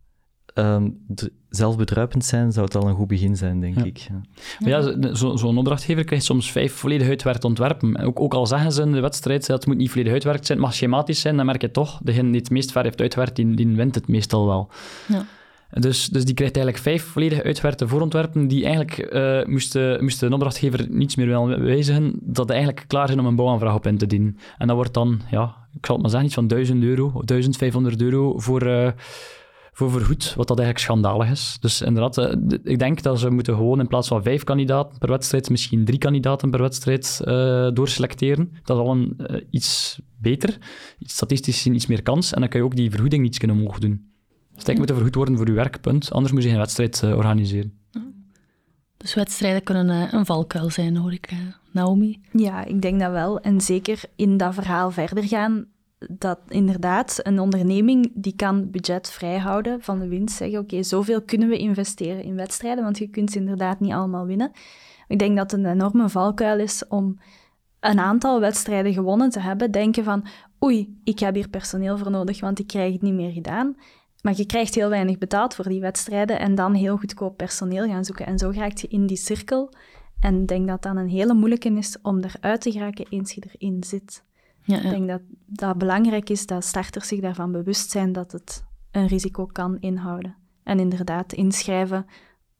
um, zelfbedruipend zijn, zou het al een goed begin zijn, denk ik. Ja, ja zo'n zo opdrachtgever krijgt soms vijf volledig uitwerkt ontwerpen. Ook, ook al zeggen ze in de wedstrijd dat het moet niet volledig uitwerkt zijn, het mag schematisch zijn, dan merk je toch, degene die het meest ver heeft uitwerkt, die, die wint het meestal wel. Ja. Dus, dus die krijgt eigenlijk vijf volledig uitgewerkte voorontwerpen die eigenlijk uh, moesten, moesten een opdrachtgever niets meer wel wijzigen, dat eigenlijk klaar zijn om een bouwaanvraag op in te dienen. En dat wordt dan, ja, ik zal het maar zeggen, iets van 1000 euro of 1500 euro voor, uh, voor vergoed, wat dat eigenlijk schandalig is. Dus inderdaad, uh, ik denk dat ze moeten gewoon in plaats van vijf kandidaten per wedstrijd, misschien drie kandidaten per wedstrijd doorselecteren. Dat is al een, iets beter, statistisch gezien iets meer kans, en dan kan je ook die vergoeding iets kunnen omhoog doen. Stijk moet er vergoed worden voor uw werkpunt, anders moet je geen wedstrijd uh, organiseren. Dus wedstrijden kunnen uh, een valkuil zijn, hoor ik, uh, Naomi. Ja, ik denk dat wel. En zeker in dat verhaal verder gaan, dat inderdaad een onderneming die kan budget vrijhouden van de winst. Zeggen, oké, zoveel kunnen we investeren in wedstrijden, want je kunt ze inderdaad niet allemaal winnen. Ik denk dat het een enorme valkuil is om een aantal wedstrijden gewonnen te hebben, denken van oei, ik heb hier personeel voor nodig, want ik krijg het niet meer gedaan. Maar je krijgt heel weinig betaald voor die wedstrijden en dan heel goedkoop personeel gaan zoeken. En zo raak je in die cirkel. En ik denk dat dat een hele moeilijke is om eruit te geraken eens je erin zit. Ja, ja. Ik denk dat dat belangrijk is dat starters zich daarvan bewust zijn dat het een risico kan inhouden. En inderdaad inschrijven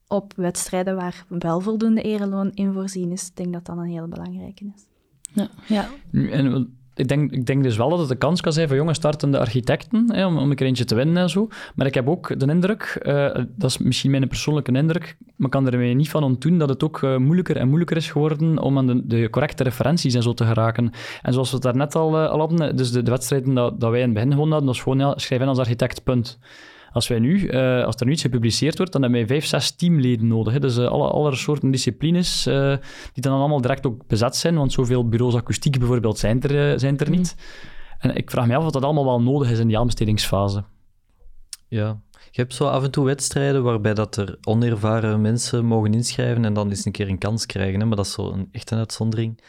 op wedstrijden waar wel voldoende ereloon in voorzien is. Ik denk dat dat een heel belangrijke is. Ja, ja. En ik denk, ik denk dus wel dat het een kans kan zijn voor jonge startende architecten, hè, om, om een keer eentje te winnen en zo. Maar ik heb ook de indruk, uh, dat is misschien mijn persoonlijke indruk, maar kan er mij niet van ontdoen dat het ook uh, moeilijker en moeilijker is geworden om aan de, de, correcte referenties en zo te geraken. En zoals we het daarnet al, uh, al hadden, dus de, de wedstrijden dat, dat wij in het begin gewonnen hadden, was gewoon ja, schrijf in als architect, punt. Als, wij nu, uh, als er nu iets gepubliceerd wordt, dan hebben wij vijf, zes teamleden nodig. Hè. Dus uh, alle, alle soorten disciplines uh, die dan allemaal direct ook bezet zijn, want zoveel bureaus akoestiek bijvoorbeeld zijn er, zijn er niet. En ik vraag me af of dat allemaal wel nodig is in die aanbestedingsfase. Ja, je hebt zo af en toe wedstrijden waarbij dat er onervaren mensen mogen inschrijven en dan eens een keer een kans krijgen. Hè? Maar dat is zo een, echt een uitzondering.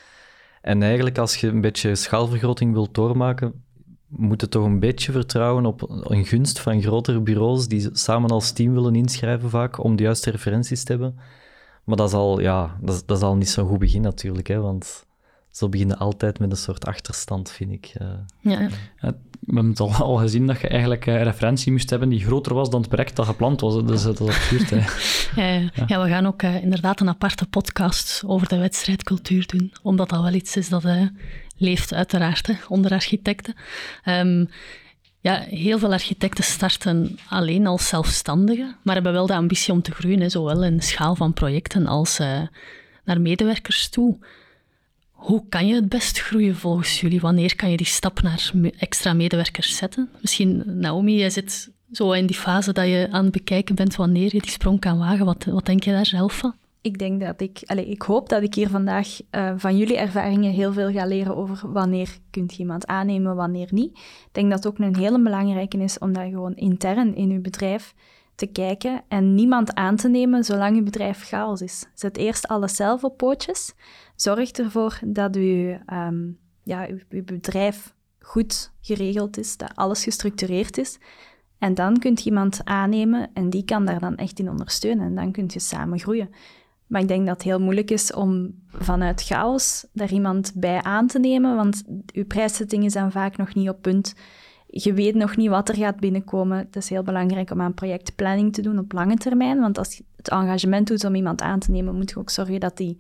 En eigenlijk, als je een beetje schaalvergroting wilt doormaken, moeten toch een beetje vertrouwen op een gunst van grotere bureaus die samen als team willen inschrijven vaak om de juiste referenties te hebben. Maar dat is al, ja, dat is, dat is al niet zo'n goed begin natuurlijk, hè, want zo beginnen altijd met een soort achterstand, vind ik. Uh, ja. ja. we hebben het al, al, gezien dat je eigenlijk een referentie moest hebben die groter was dan het project dat gepland was. Dus dat is absurd. Hè. [LAUGHS] Ja, ja. ja, we gaan ook uh, inderdaad een aparte podcast over de wedstrijdcultuur doen, omdat dat wel iets is dat uh, leeft uiteraard onder architecten. Um, ja, heel veel architecten starten alleen als zelfstandigen, maar hebben wel de ambitie om te groeien, zowel in de schaal van projecten als uh, naar medewerkers toe. Hoe kan je het best groeien volgens jullie? Wanneer kan je die stap naar extra medewerkers zetten? Misschien, Naomi, jij zit zo in die fase dat je aan het bekijken bent wanneer je die sprong kan wagen. Wat, wat denk je daar zelf van? Ik denk dat ik, allez, ik hoop dat ik hier vandaag uh, van jullie ervaringen heel veel ga leren over wanneer kunt je iemand aannemen, wanneer niet. Ik denk dat ook een hele belangrijke is om daar gewoon intern in je bedrijf te kijken en niemand aan te nemen zolang je bedrijf chaos is. Zet eerst alles zelf op pootjes. Zorg ervoor dat je um, ja, uw, bedrijf goed geregeld is, dat alles gestructureerd is. En dan kunt je iemand aannemen en die kan daar dan echt in ondersteunen. En dan kun je samen groeien. Maar ik denk dat het heel moeilijk is om vanuit chaos daar iemand bij aan te nemen, want uw prijszetting is dan vaak nog niet op punt. Je weet nog niet wat er gaat binnenkomen. Het is heel belangrijk om aan projectplanning te doen op lange termijn, want als je het engagement doet om iemand aan te nemen, moet je ook zorgen dat die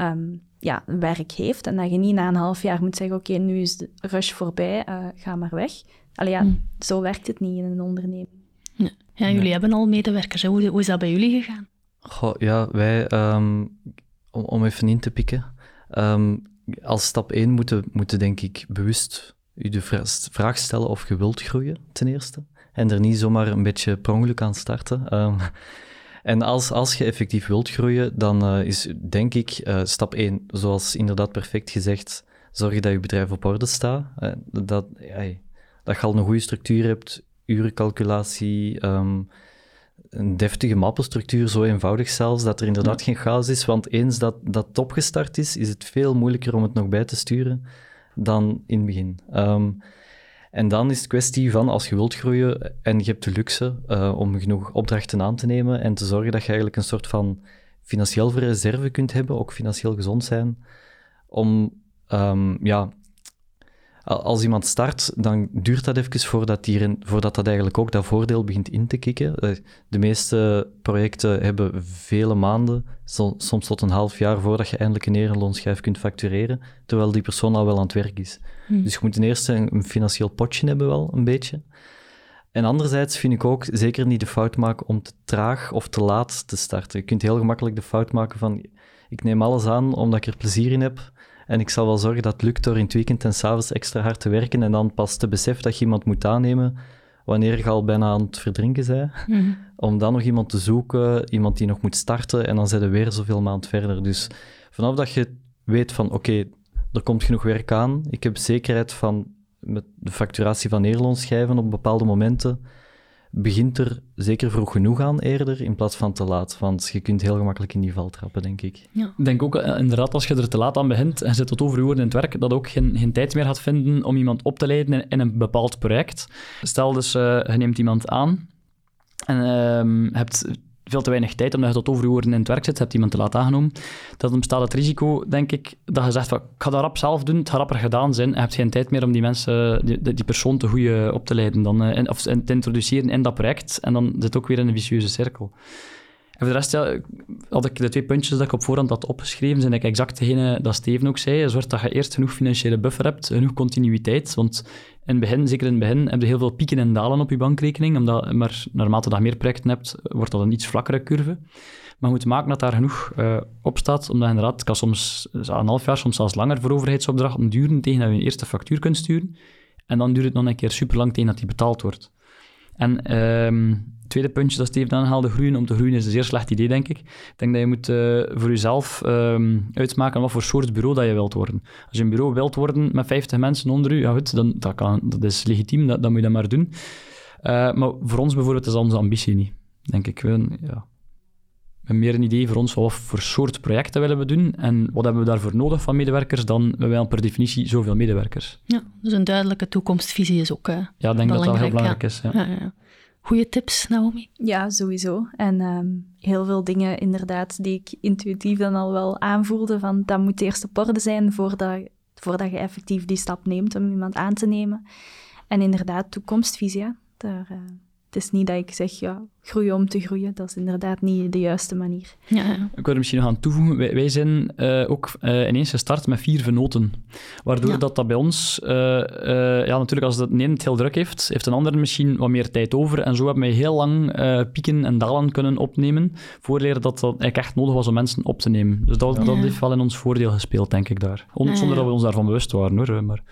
um, ja, werk heeft en dat je niet na een half jaar moet zeggen, oké, nu is de rush voorbij, uh, ga maar weg. Allee, ja, hmm. zo werkt het niet in een onderneming. Ja, ja jullie hebben al medewerkers. Hoe, hoe is dat bij jullie gegaan? Goh, ja, wij, um, om, om even in te pikken, um, als stap 1 moeten, moeten denk ik bewust u de vraag stellen of je wilt groeien, ten eerste. En er niet zomaar een beetje per ongeluk aan starten. Um, [LAUGHS] en als, als je effectief wilt groeien, dan uh, is denk ik uh, stap 1, zoals inderdaad perfect gezegd, zorg dat je bedrijf op orde staat. Uh, dat, dat je al een goede structuur hebt, urencalculatie, een deftige mappenstructuur, zo eenvoudig zelfs, dat er inderdaad geen chaos is. Want eens dat dat opgestart is, is het veel moeilijker om het nog bij te sturen dan in het begin. Um, en dan is het kwestie van, als je wilt groeien en je hebt de luxe uh, om genoeg opdrachten aan te nemen en te zorgen dat je eigenlijk een soort van financieel reserve kunt hebben, ook financieel gezond zijn, om um, ja, als iemand start, dan duurt dat even voordat, die voordat dat eigenlijk ook dat voordeel begint in te kicken. Eh, de meeste projecten hebben vele maanden, soms tot een half jaar voordat je eindelijk een erenloonschijf kunt factureren, terwijl die persoon al wel aan het werk is. Hmm. Dus je moet ten eerste een, financieel potje hebben wel, een beetje. En anderzijds vind ik ook zeker niet de fout maken om te traag of te laat te starten. Je kunt heel gemakkelijk de fout maken van ik neem alles aan omdat ik er plezier in heb en ik zal wel zorgen dat het lukt door in het weekend en s'avonds extra hard te werken en dan pas te beseffen dat je iemand moet aannemen wanneer je al bijna aan het verdrinken bent. Mhm. Om dan nog iemand te zoeken, iemand die nog moet starten en dan zijn we weer zoveel maand verder. Dus vanaf dat je weet van oké, er komt genoeg werk aan, ik heb zekerheid van met de facturatie van neerloonschijven op bepaalde momenten, begint er zeker vroeg genoeg aan eerder, in plaats van te laat. Want je kunt heel gemakkelijk in die val trappen, denk ik. Ja. Ik denk ook, eh, inderdaad, als je er te laat aan begint en zit tot over uur in het werk, dat ook geen, geen tijd meer gaat vinden om iemand op te leiden in, een bepaald project. Stel dus, uh, je neemt iemand aan en uh, hebt veel te weinig tijd, omdat je tot overuren in het werk zit, hebt iemand te laat aangenomen, dan bestaat het risico, denk ik, dat je zegt van, ik ga dat rap zelf doen, het gaat rapper gedaan zijn, en je hebt geen tijd meer om die mensen, die, die persoon te goede op te leiden, dan, uh, of te introduceren in dat project, en dan zit ook weer in een vicieuze cirkel. En voor de rest ja, had ik de twee puntjes dat ik op voorhand had opgeschreven, zijn ik exact degene dat Steven ook zei. Zorg dat je eerst genoeg financiële buffer hebt, genoeg continuïteit. Want in het begin, zeker in het begin, heb je heel veel pieken en dalen op je bankrekening. Omdat, maar naarmate je meer projecten hebt, wordt dat een iets vlakkere curve. Maar je moet maken dat daar genoeg uh, op staat, omdat inderdaad, het kan soms een half jaar, soms zelfs langer voor overheidsopdrachten duren tegen dat je een eerste factuur kunt sturen. En dan duurt het nog een keer super lang tegen dat die betaald wordt. En um, tweede puntje dat Steven aanhaalde, groeien om te groeien, is een zeer slecht idee, denk ik. Ik denk dat je moet uh, voor jezelf um, uitmaken wat voor soort bureau dat je wilt worden. Als je een bureau wilt worden met 50 mensen onder u, ja goed, dan, dat, kan, dat is legitiem, dat, dan moet je dat maar doen. Uh, maar voor ons bijvoorbeeld is onze ambitie niet, denk ik. We, ja, hebben meer een idee voor ons wat voor soort projecten willen we doen en wat hebben we daarvoor nodig van medewerkers, dan we wel per definitie zoveel medewerkers. Ja, dus een duidelijke toekomstvisie is ook uh, Ja, ik denk dat dat heel belangrijk is. Ja. Goede tips, Naomi? Ja, sowieso. En ehm, heel veel dingen inderdaad die ik intuïtief dan al wel aanvoelde van dat moet eerst op orde zijn voordat, voordat je effectief die stap neemt om iemand aan te nemen. En inderdaad, toekomstvisie, daar... Uh, het is niet dat ik zeg, ja, groeien om te groeien. Dat is inderdaad niet de juiste manier. Ja, ja. Ik wil er misschien nog aan toevoegen. Wij, zijn uh, ook uh, ineens gestart met vier venoten. Waardoor dat, dat bij ons... Uh, ja, natuurlijk, als het een het heel druk heeft, heeft een ander misschien wat meer tijd over. En zo hebben wij heel lang pieken en dalen kunnen opnemen, voordat dat, dat eigenlijk echt nodig was om mensen op te nemen. Dus dat, dat heeft wel in ons voordeel gespeeld, denk ik, daar. Zonder dat we ons daarvan bewust waren, hoor. Maar...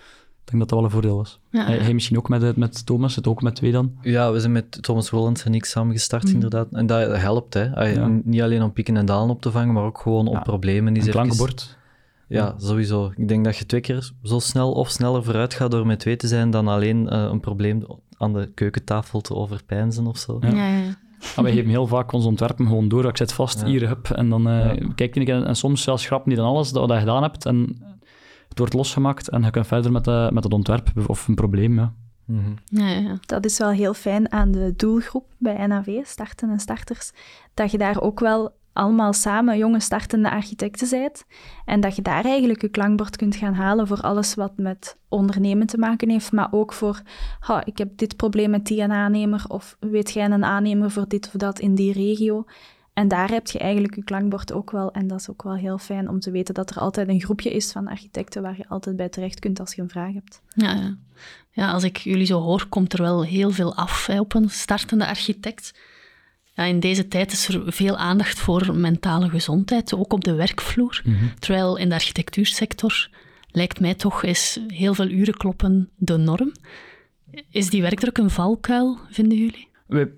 Ik denk dat dat wel een voordeel was. hij, misschien ook met, met Thomas, het ook met twee dan? Ja, we zijn met Thomas Rollens en ik samen gestart, mm. inderdaad. En dat helpt, hè. Niet alleen om pieken en dalen op te vangen, maar ook gewoon op problemen. Die een klankbord. Ja, sowieso. Ik denk dat je twee keer zo snel of sneller vooruit gaat door met twee te zijn dan alleen uh, een probleem aan de keukentafel te overpijnzen of zo. Ja, ja. ja. Ah, wij geven heel vaak ons ontwerpen gewoon door. Ik zet vast, hier, hup, en dan uh, kijk ik en, en soms zelfs grappen die dan alles dat je gedaan hebt. En het wordt losgemaakt en je kunt verder met, de, met het ontwerp of een probleem. Ja. Mhm. ja, ja. Dat is wel heel fijn aan de doelgroep bij NAV, starten en starters, dat je daar ook wel allemaal samen jonge startende architecten zijt. En dat je daar eigenlijk je klankbord kunt gaan halen voor alles wat met ondernemen te maken heeft, maar ook voor, oh, ik heb dit probleem met die aannemer, of weet jij een aannemer voor dit of dat in die regio. En daar heb je eigenlijk je klankbord ook wel. En dat is ook wel heel fijn om te weten dat er altijd een groepje is van architecten waar je altijd bij terecht kunt als je een vraag hebt. Ja, ja. ja als ik jullie zo hoor, komt er wel heel veel af hè, op een startende architect. Ja, in deze tijd is er veel aandacht voor mentale gezondheid, ook op de werkvloer. Mhm. Terwijl in de architectuursector lijkt mij toch is heel veel uren kloppen de norm. Is die werkdruk een valkuil, vinden jullie?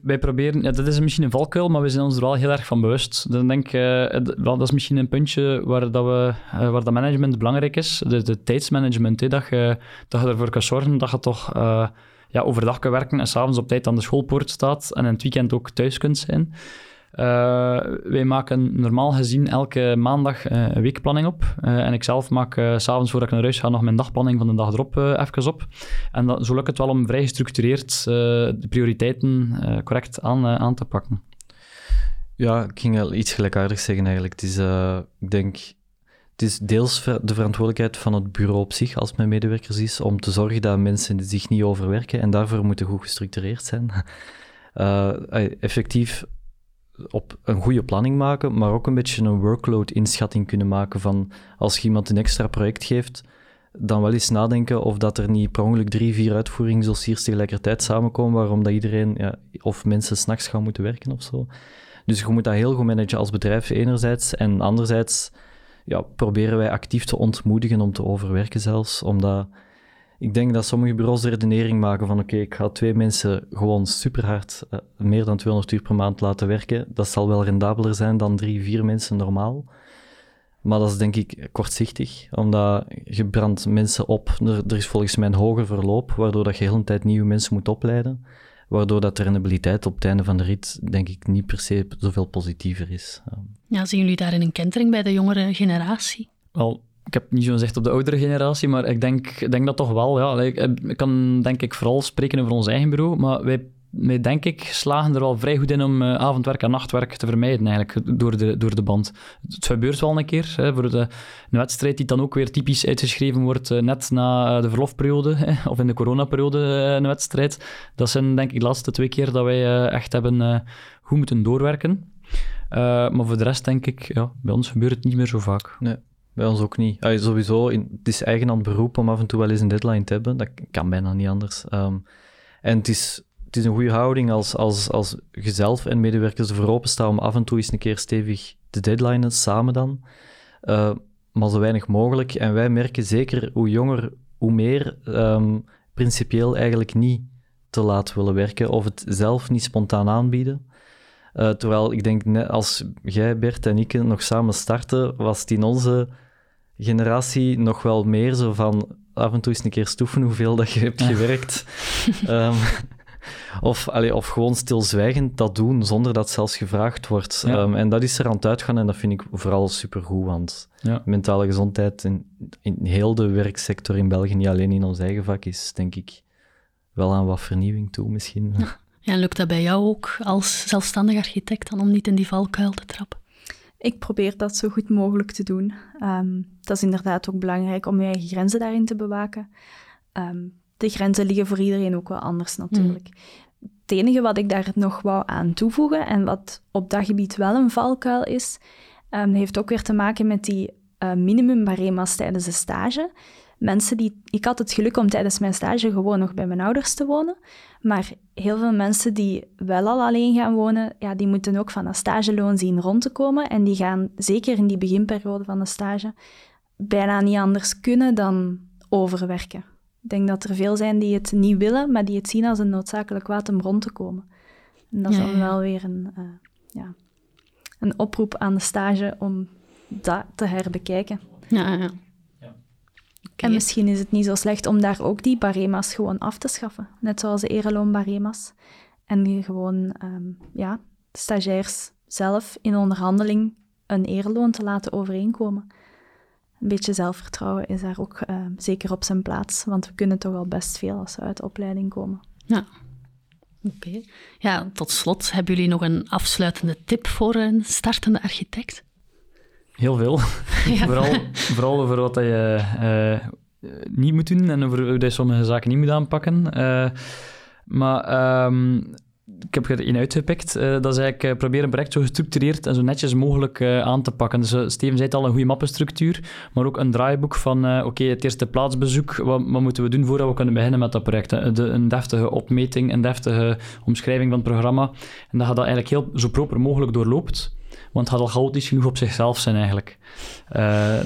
Wij, proberen, ja, dat is misschien een valkuil, maar we zijn ons er wel heel erg van bewust. Dan denk, uh, dat is misschien een puntje waar, dat we, uh, waar dat management belangrijk is. De, de tijdsmanagement, hè, dat, je, dat je ervoor kan zorgen dat je toch uh, ja, overdag kan werken en s'avonds op tijd aan de schoolpoort staat en in het weekend ook thuis kunt zijn. Uh, wij maken normaal gezien elke maandag uh, een weekplanning op. Uh, en ik zelf maak s s'avonds voordat ik naar huis ga nog mijn dagplanning van de dag erop even op. En zo lukt het wel om vrij gestructureerd de prioriteiten correct aan, aan te pakken. Ja, ik ging al iets gelijkaardigs zeggen eigenlijk. Het is, ik denk, het is deels de verantwoordelijkheid van het bureau op zich als mijn medewerkers is om te zorgen dat mensen zich niet overwerken en daarvoor moeten goed gestructureerd zijn. [LAUGHS] effectief op een goede planning maken, maar ook een beetje een workload-inschatting kunnen maken van als je iemand een extra project geeft, dan wel eens nadenken of dat er niet per ongeluk drie, vier uitvoeringsdossiers tegelijkertijd samenkomen, waarom dat iedereen ja, of mensen s'nachts gaan moeten werken of zo. Dus je moet dat heel goed managen als bedrijf enerzijds en anderzijds ja, proberen wij actief te ontmoedigen om te overwerken zelfs, omdat ik denk dat sommige bureaus de redenering maken van oké, ik ga twee mensen gewoon super hard, uh, meer dan 200 uur per maand laten werken. Dat zal wel rendabeler zijn dan drie, vier mensen normaal. Maar dat is denk ik kortzichtig, omdat je brandt mensen op. Er, er is volgens mij een hoger verloop, waardoor dat je de hele tijd nieuwe mensen moet opleiden. Waardoor dat de rendabiliteit op het einde van de rit, denk ik, niet per se zoveel positiever is. Ja, zien jullie daarin een kentering bij de jongere generatie? Wel, ik heb niet zo gezegd op de oudere generatie, maar ik denk, denk dat toch wel. Ja. Ik, kan denk ik vooral spreken over ons eigen bureau, maar wij, wij denk ik slagen er al vrij goed in om uh, avondwerk en nachtwerk te vermijden eigenlijk, door de, door de band. Het gebeurt wel een keer, hè, voor de, een wedstrijd die dan ook weer typisch uitgeschreven wordt uh, net na eh, de verlofperiode, [LAUGHS] hè, of in de coronaperiode uh, een wedstrijd. Dat zijn denk ik de laatste twee keer dat wij echt hebben goed moeten doorwerken. maar voor de rest denk ik, ja, bij ons gebeurt het niet meer zo vaak. Bij ons ook niet. Sowieso, in, het is eigen aan het beroep om af en toe wel eens een deadline te hebben. Dat kan bijna niet anders. Um, en het is, het is een goede houding als, als, als jezelf en medewerkers ervoor openstaan om af en toe eens een keer stevig te deadlinen, samen dan. Uh, maar zo weinig mogelijk. En wij merken zeker hoe jonger, hoe meer um, principieel eigenlijk niet te laat willen werken of het zelf niet spontaan aanbieden. Uh, terwijl ik denk, net als jij, Bert en ik nog samen starten, was het in onze generatie nog wel meer zo van af en toe eens een keer stoeven hoeveel dat je hebt gewerkt. um, [LAUGHS] of, allee, of gewoon stilzwijgend dat doen zonder dat zelfs gevraagd wordt. Um, en dat is er aan het uitgaan en dat vind ik vooral supergoed, want ja. mentale gezondheid in, in heel de werksector in België, niet alleen in ons eigen vak, is denk ik wel aan wat vernieuwing toe misschien. Ja. Ja, en lukt dat bij jou ook als zelfstandig architect dan om niet in die valkuil te trappen? Ik probeer dat zo goed mogelijk te doen. Um, dat is inderdaad ook belangrijk om je eigen grenzen daarin te bewaken. Um, de grenzen liggen voor iedereen ook wel anders natuurlijk. Mm. Het enige wat ik daar nog wou aan toevoegen en wat op dat gebied wel een valkuil is, um, heeft ook weer te maken met die uh, minimumbarema's tijdens de stage. Mensen die... Ik had het geluk om tijdens mijn stage gewoon nog bij mijn ouders te wonen. Maar heel veel mensen die wel al alleen gaan wonen, ja, die moeten ook van dat stageloon zien rond te komen. En die gaan, zeker in die beginperiode van de stage, bijna niet anders kunnen dan overwerken. Ik denk dat er veel zijn die het niet willen, maar die het zien als een noodzakelijk kwaad om rond te komen. En dat is dan wel weer een, uh, ja, een oproep aan de stage om dat te herbekijken. Ja, ja. En misschien is het niet zo slecht om daar ook die barema's gewoon af te schaffen. Net zoals de ereloonbarema's. En gewoon um, ja, stagiairs zelf in onderhandeling een ereloon te laten overeenkomen. een beetje zelfvertrouwen is daar ook uh, zeker op zijn plaats, want we kunnen toch al best veel als we uit de opleiding komen. Ja. Oké. Ja, tot slot, hebben jullie nog een afsluitende tip voor een startende architect? Heel veel. [LAUGHS] Ja. vooral, vooral over wat je uh, niet moet doen en over hoe je sommige zaken niet moet aanpakken. Uh, maar um, ik heb er één uitgepikt. Uh, dat is eigenlijk uh, proberen een project zo gestructureerd en zo netjes mogelijk uh, aan te pakken. Dus Steven zei het al, een goede mappenstructuur, maar ook een draaiboek van oké, het eerste plaatsbezoek, wat, wat, moeten we doen voordat we kunnen beginnen met dat project? De, een deftige opmeting, een deftige omschrijving van het programma. En dat je dat eigenlijk heel zo proper mogelijk doorloopt, want het gaat al chaotisch genoeg op zichzelf zijn eigenlijk,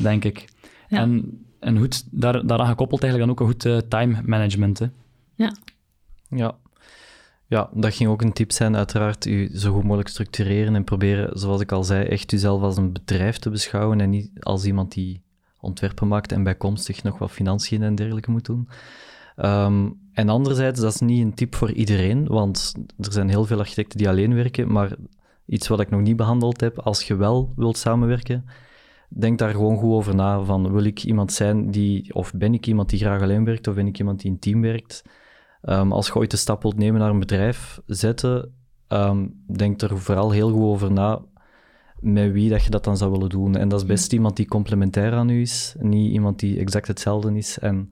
denk ik. Ja. En, en goed, daar, daaraan gekoppeld eigenlijk dan ook een goed time management. Hè. Ja. Ja, ja, dat ging ook een tip zijn, uiteraard, u zo goed mogelijk structureren en proberen, zoals ik al zei, echt uzelf als een bedrijf te beschouwen en niet als iemand die ontwerpen maakt en bijkomstig nog wat financiën en dergelijke moet doen. Ehm, en anderzijds, dat is niet een tip voor iedereen, want er zijn heel veel architecten die alleen werken, maar iets wat ik nog niet behandeld heb, als je wel wilt samenwerken, denk daar gewoon goed over na, van wil ik iemand zijn die, of ben ik iemand die graag alleen werkt, of ben ik iemand die in team werkt? Um, als je ooit de stap wilt nemen naar een bedrijf zetten, um, denk er vooral heel goed over na met wie dat je dat dan zou willen doen. En dat is best iemand die complementair aan u is, niet iemand die exact hetzelfde is. En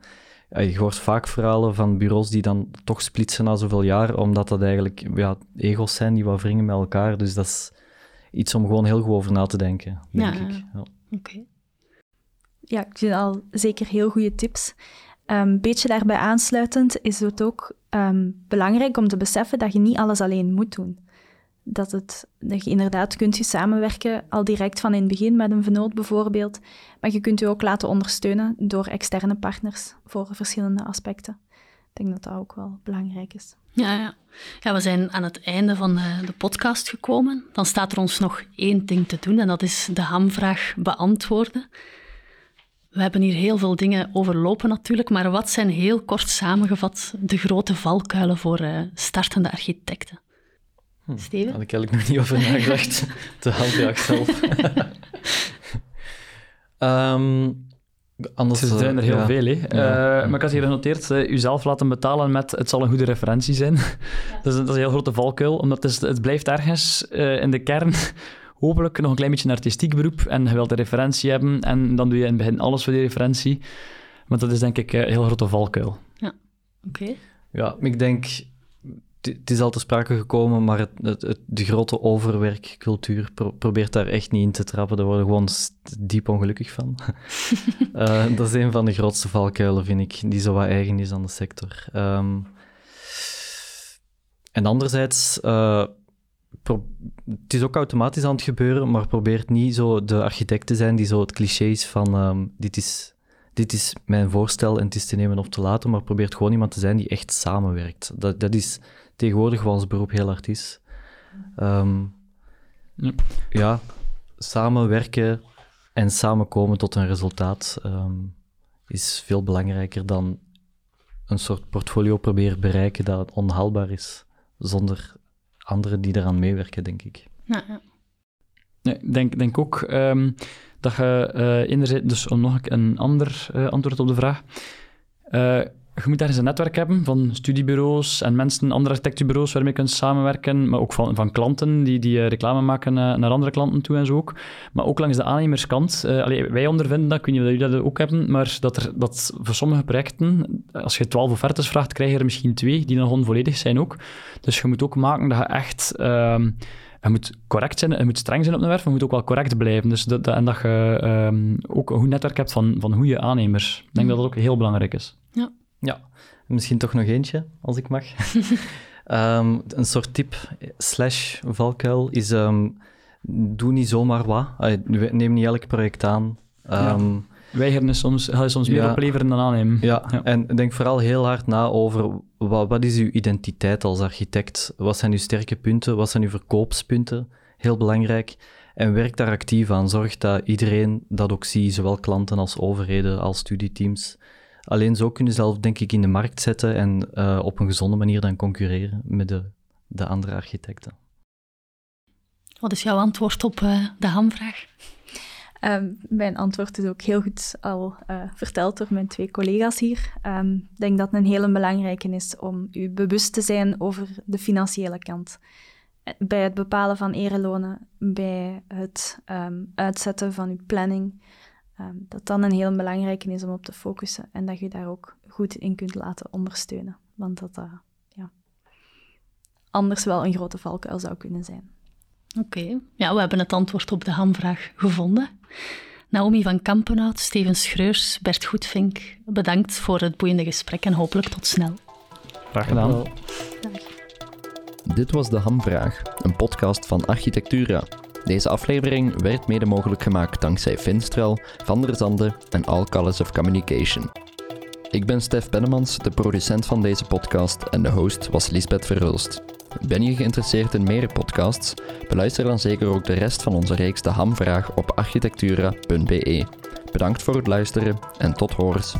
je hoort vaak verhalen van bureaus die dan toch splitsen na zoveel jaar, omdat dat eigenlijk ja, ego's zijn die wat wringen met elkaar. Dus dat is iets om gewoon heel goed over na te denken, denk ja, ik. Ja. Oké. Ja, ik vind al zeker heel goede tips. Een um, beetje daarbij aansluitend is het ook um, belangrijk om te beseffen dat je niet alles alleen moet doen. Dat, het, dat je inderdaad kunt je samenwerken al direct van in het begin met een vennoot bijvoorbeeld, maar je kunt je ook laten ondersteunen door externe partners voor verschillende aspecten. Ik denk dat dat ook wel belangrijk is. Ja, ja. ja we zijn aan het einde van de, de podcast gekomen. Dan staat er ons nog één ding te doen en dat is de hamvraag beantwoorden. We hebben hier heel veel dingen overlopen natuurlijk, maar wat zijn heel kort samengevat de grote valkuilen voor uh, startende architecten? Hm, Steven? Had ik eigenlijk nog niet over nagedacht. [LAUGHS] de handvraag zelf. um, [LAUGHS] anders, er zijn er heel ja. veel. Hè. Ja. Uh, maar ik had hier genoteerd, uh, uzelf laten betalen met het zal een goede referentie zijn. [LAUGHS] dat, is, dat, is, een heel grote valkuil, omdat het, is, het blijft ergens in de kern hopelijk nog een klein beetje een artistiek beroep en je wilt een referentie hebben en dan doe je in het begin alles voor die referentie. Maar dat is denk ik een heel grote valkuil. Ja, oké. Ja, ik denk, het is al te sprake gekomen, maar het, het, de grote overwerkcultuur probeert daar echt niet in te trappen. Daar worden we gewoon diep ongelukkig van. uh, [LAUGHS] dat is een van de grootste valkuilen, vind ik, die zo wat eigen is aan de sector. Um, en anderzijds... Uh, het is ook automatisch aan het gebeuren, maar probeert niet zo de architect te zijn die zo het cliché is van ehm, dit, is, dit is mijn voorstel en het is te nemen of te laten, maar probeert gewoon iemand te zijn die echt samenwerkt. Dat, dat is tegenwoordig wat ons beroep heel hard is. Ehm, ja. ja. samenwerken en samenkomen tot een resultaat ehm, is veel belangrijker dan een soort portfolio proberen bereiken dat onhaalbaar is, zonder anderen die eraan meewerken, denk ik. Ja, ja. ik denk, denk ook um, dat je uh, enerzijds, dus om nog een ander uh, antwoord op de vraag. Uh, je moet ergens een netwerk hebben van studiebureaus en mensen, andere architectenbureaus waarmee je kunt samenwerken, maar ook van, van klanten die, die reclame maken naar andere klanten toe en zo ook. Maar ook langs de aannemerskant. Allee, wij ondervinden dat, ik weet niet of jullie dat ook hebben, maar dat, er, dat voor sommige projecten, als je twaalf offertes vraagt, krijg je er misschien twee die nog onvolledig zijn ook. Dus je moet ook maken dat je echt... Uh, je moet correct zijn, je moet streng zijn op de werf, maar je moet ook wel correct blijven. Dus dat, en dat je um, ook een goed netwerk hebt van, van goede aannemers. Ik denk dat dat ook heel belangrijk is. Ja. Ja, misschien toch nog eentje, als ik mag. um, [LAUGHS] een soort tip slash valkuil is um, doe niet zomaar wat. Neem niet elk project aan. Um, ja. Weigeren is soms, ga je soms meer opleveren dan aannemen. Ja. ja. en denk vooral heel hard na over wat, wat is uw identiteit als architect? Wat zijn uw sterke punten? Wat zijn uw verkoopspunten? Heel belangrijk. En werk daar actief aan. Zorg dat iedereen dat ook ziet, zowel klanten als overheden, als studieteams. Alleen zo kun je zelf, denk ik, in de markt zetten en uh, op een gezonde manier dan concurreren met de, de andere architecten. Wat is jouw antwoord op uh, de hamvraag? Um, mijn antwoord is ook heel goed al uh, verteld door mijn twee collega's hier. Ehm, ik denk dat het een hele belangrijke is om u bewust te zijn over de financiële kant. Bij het bepalen van erelonen, bij het um, uitzetten van uw planning, dat dan een heel belangrijke is om op te focussen en dat je daar ook goed in kunt laten ondersteunen. Want dat uh, ja, anders wel een grote valkuil zou kunnen zijn. Oké, ja, we hebben het antwoord op de hamvraag gevonden. Naomi van Kampenhout, Steven Schreurs, Bert Goedvink, bedankt voor het boeiende gesprek en hopelijk tot snel. Graag gedaan. Dit was De Hamvraag, een podcast van Architectura. Deze aflevering werd mede mogelijk gemaakt dankzij Finstral, Van der Zande en All Colors of Communication. Ik ben Stef Bennemans, de producent van deze podcast en de host was Lisbeth Verhulst. Ben je geïnteresseerd in meer podcasts? Beluister dan zeker ook de rest van onze reeks De Hamvraag op architectura.be. Bedankt voor het luisteren en tot horens.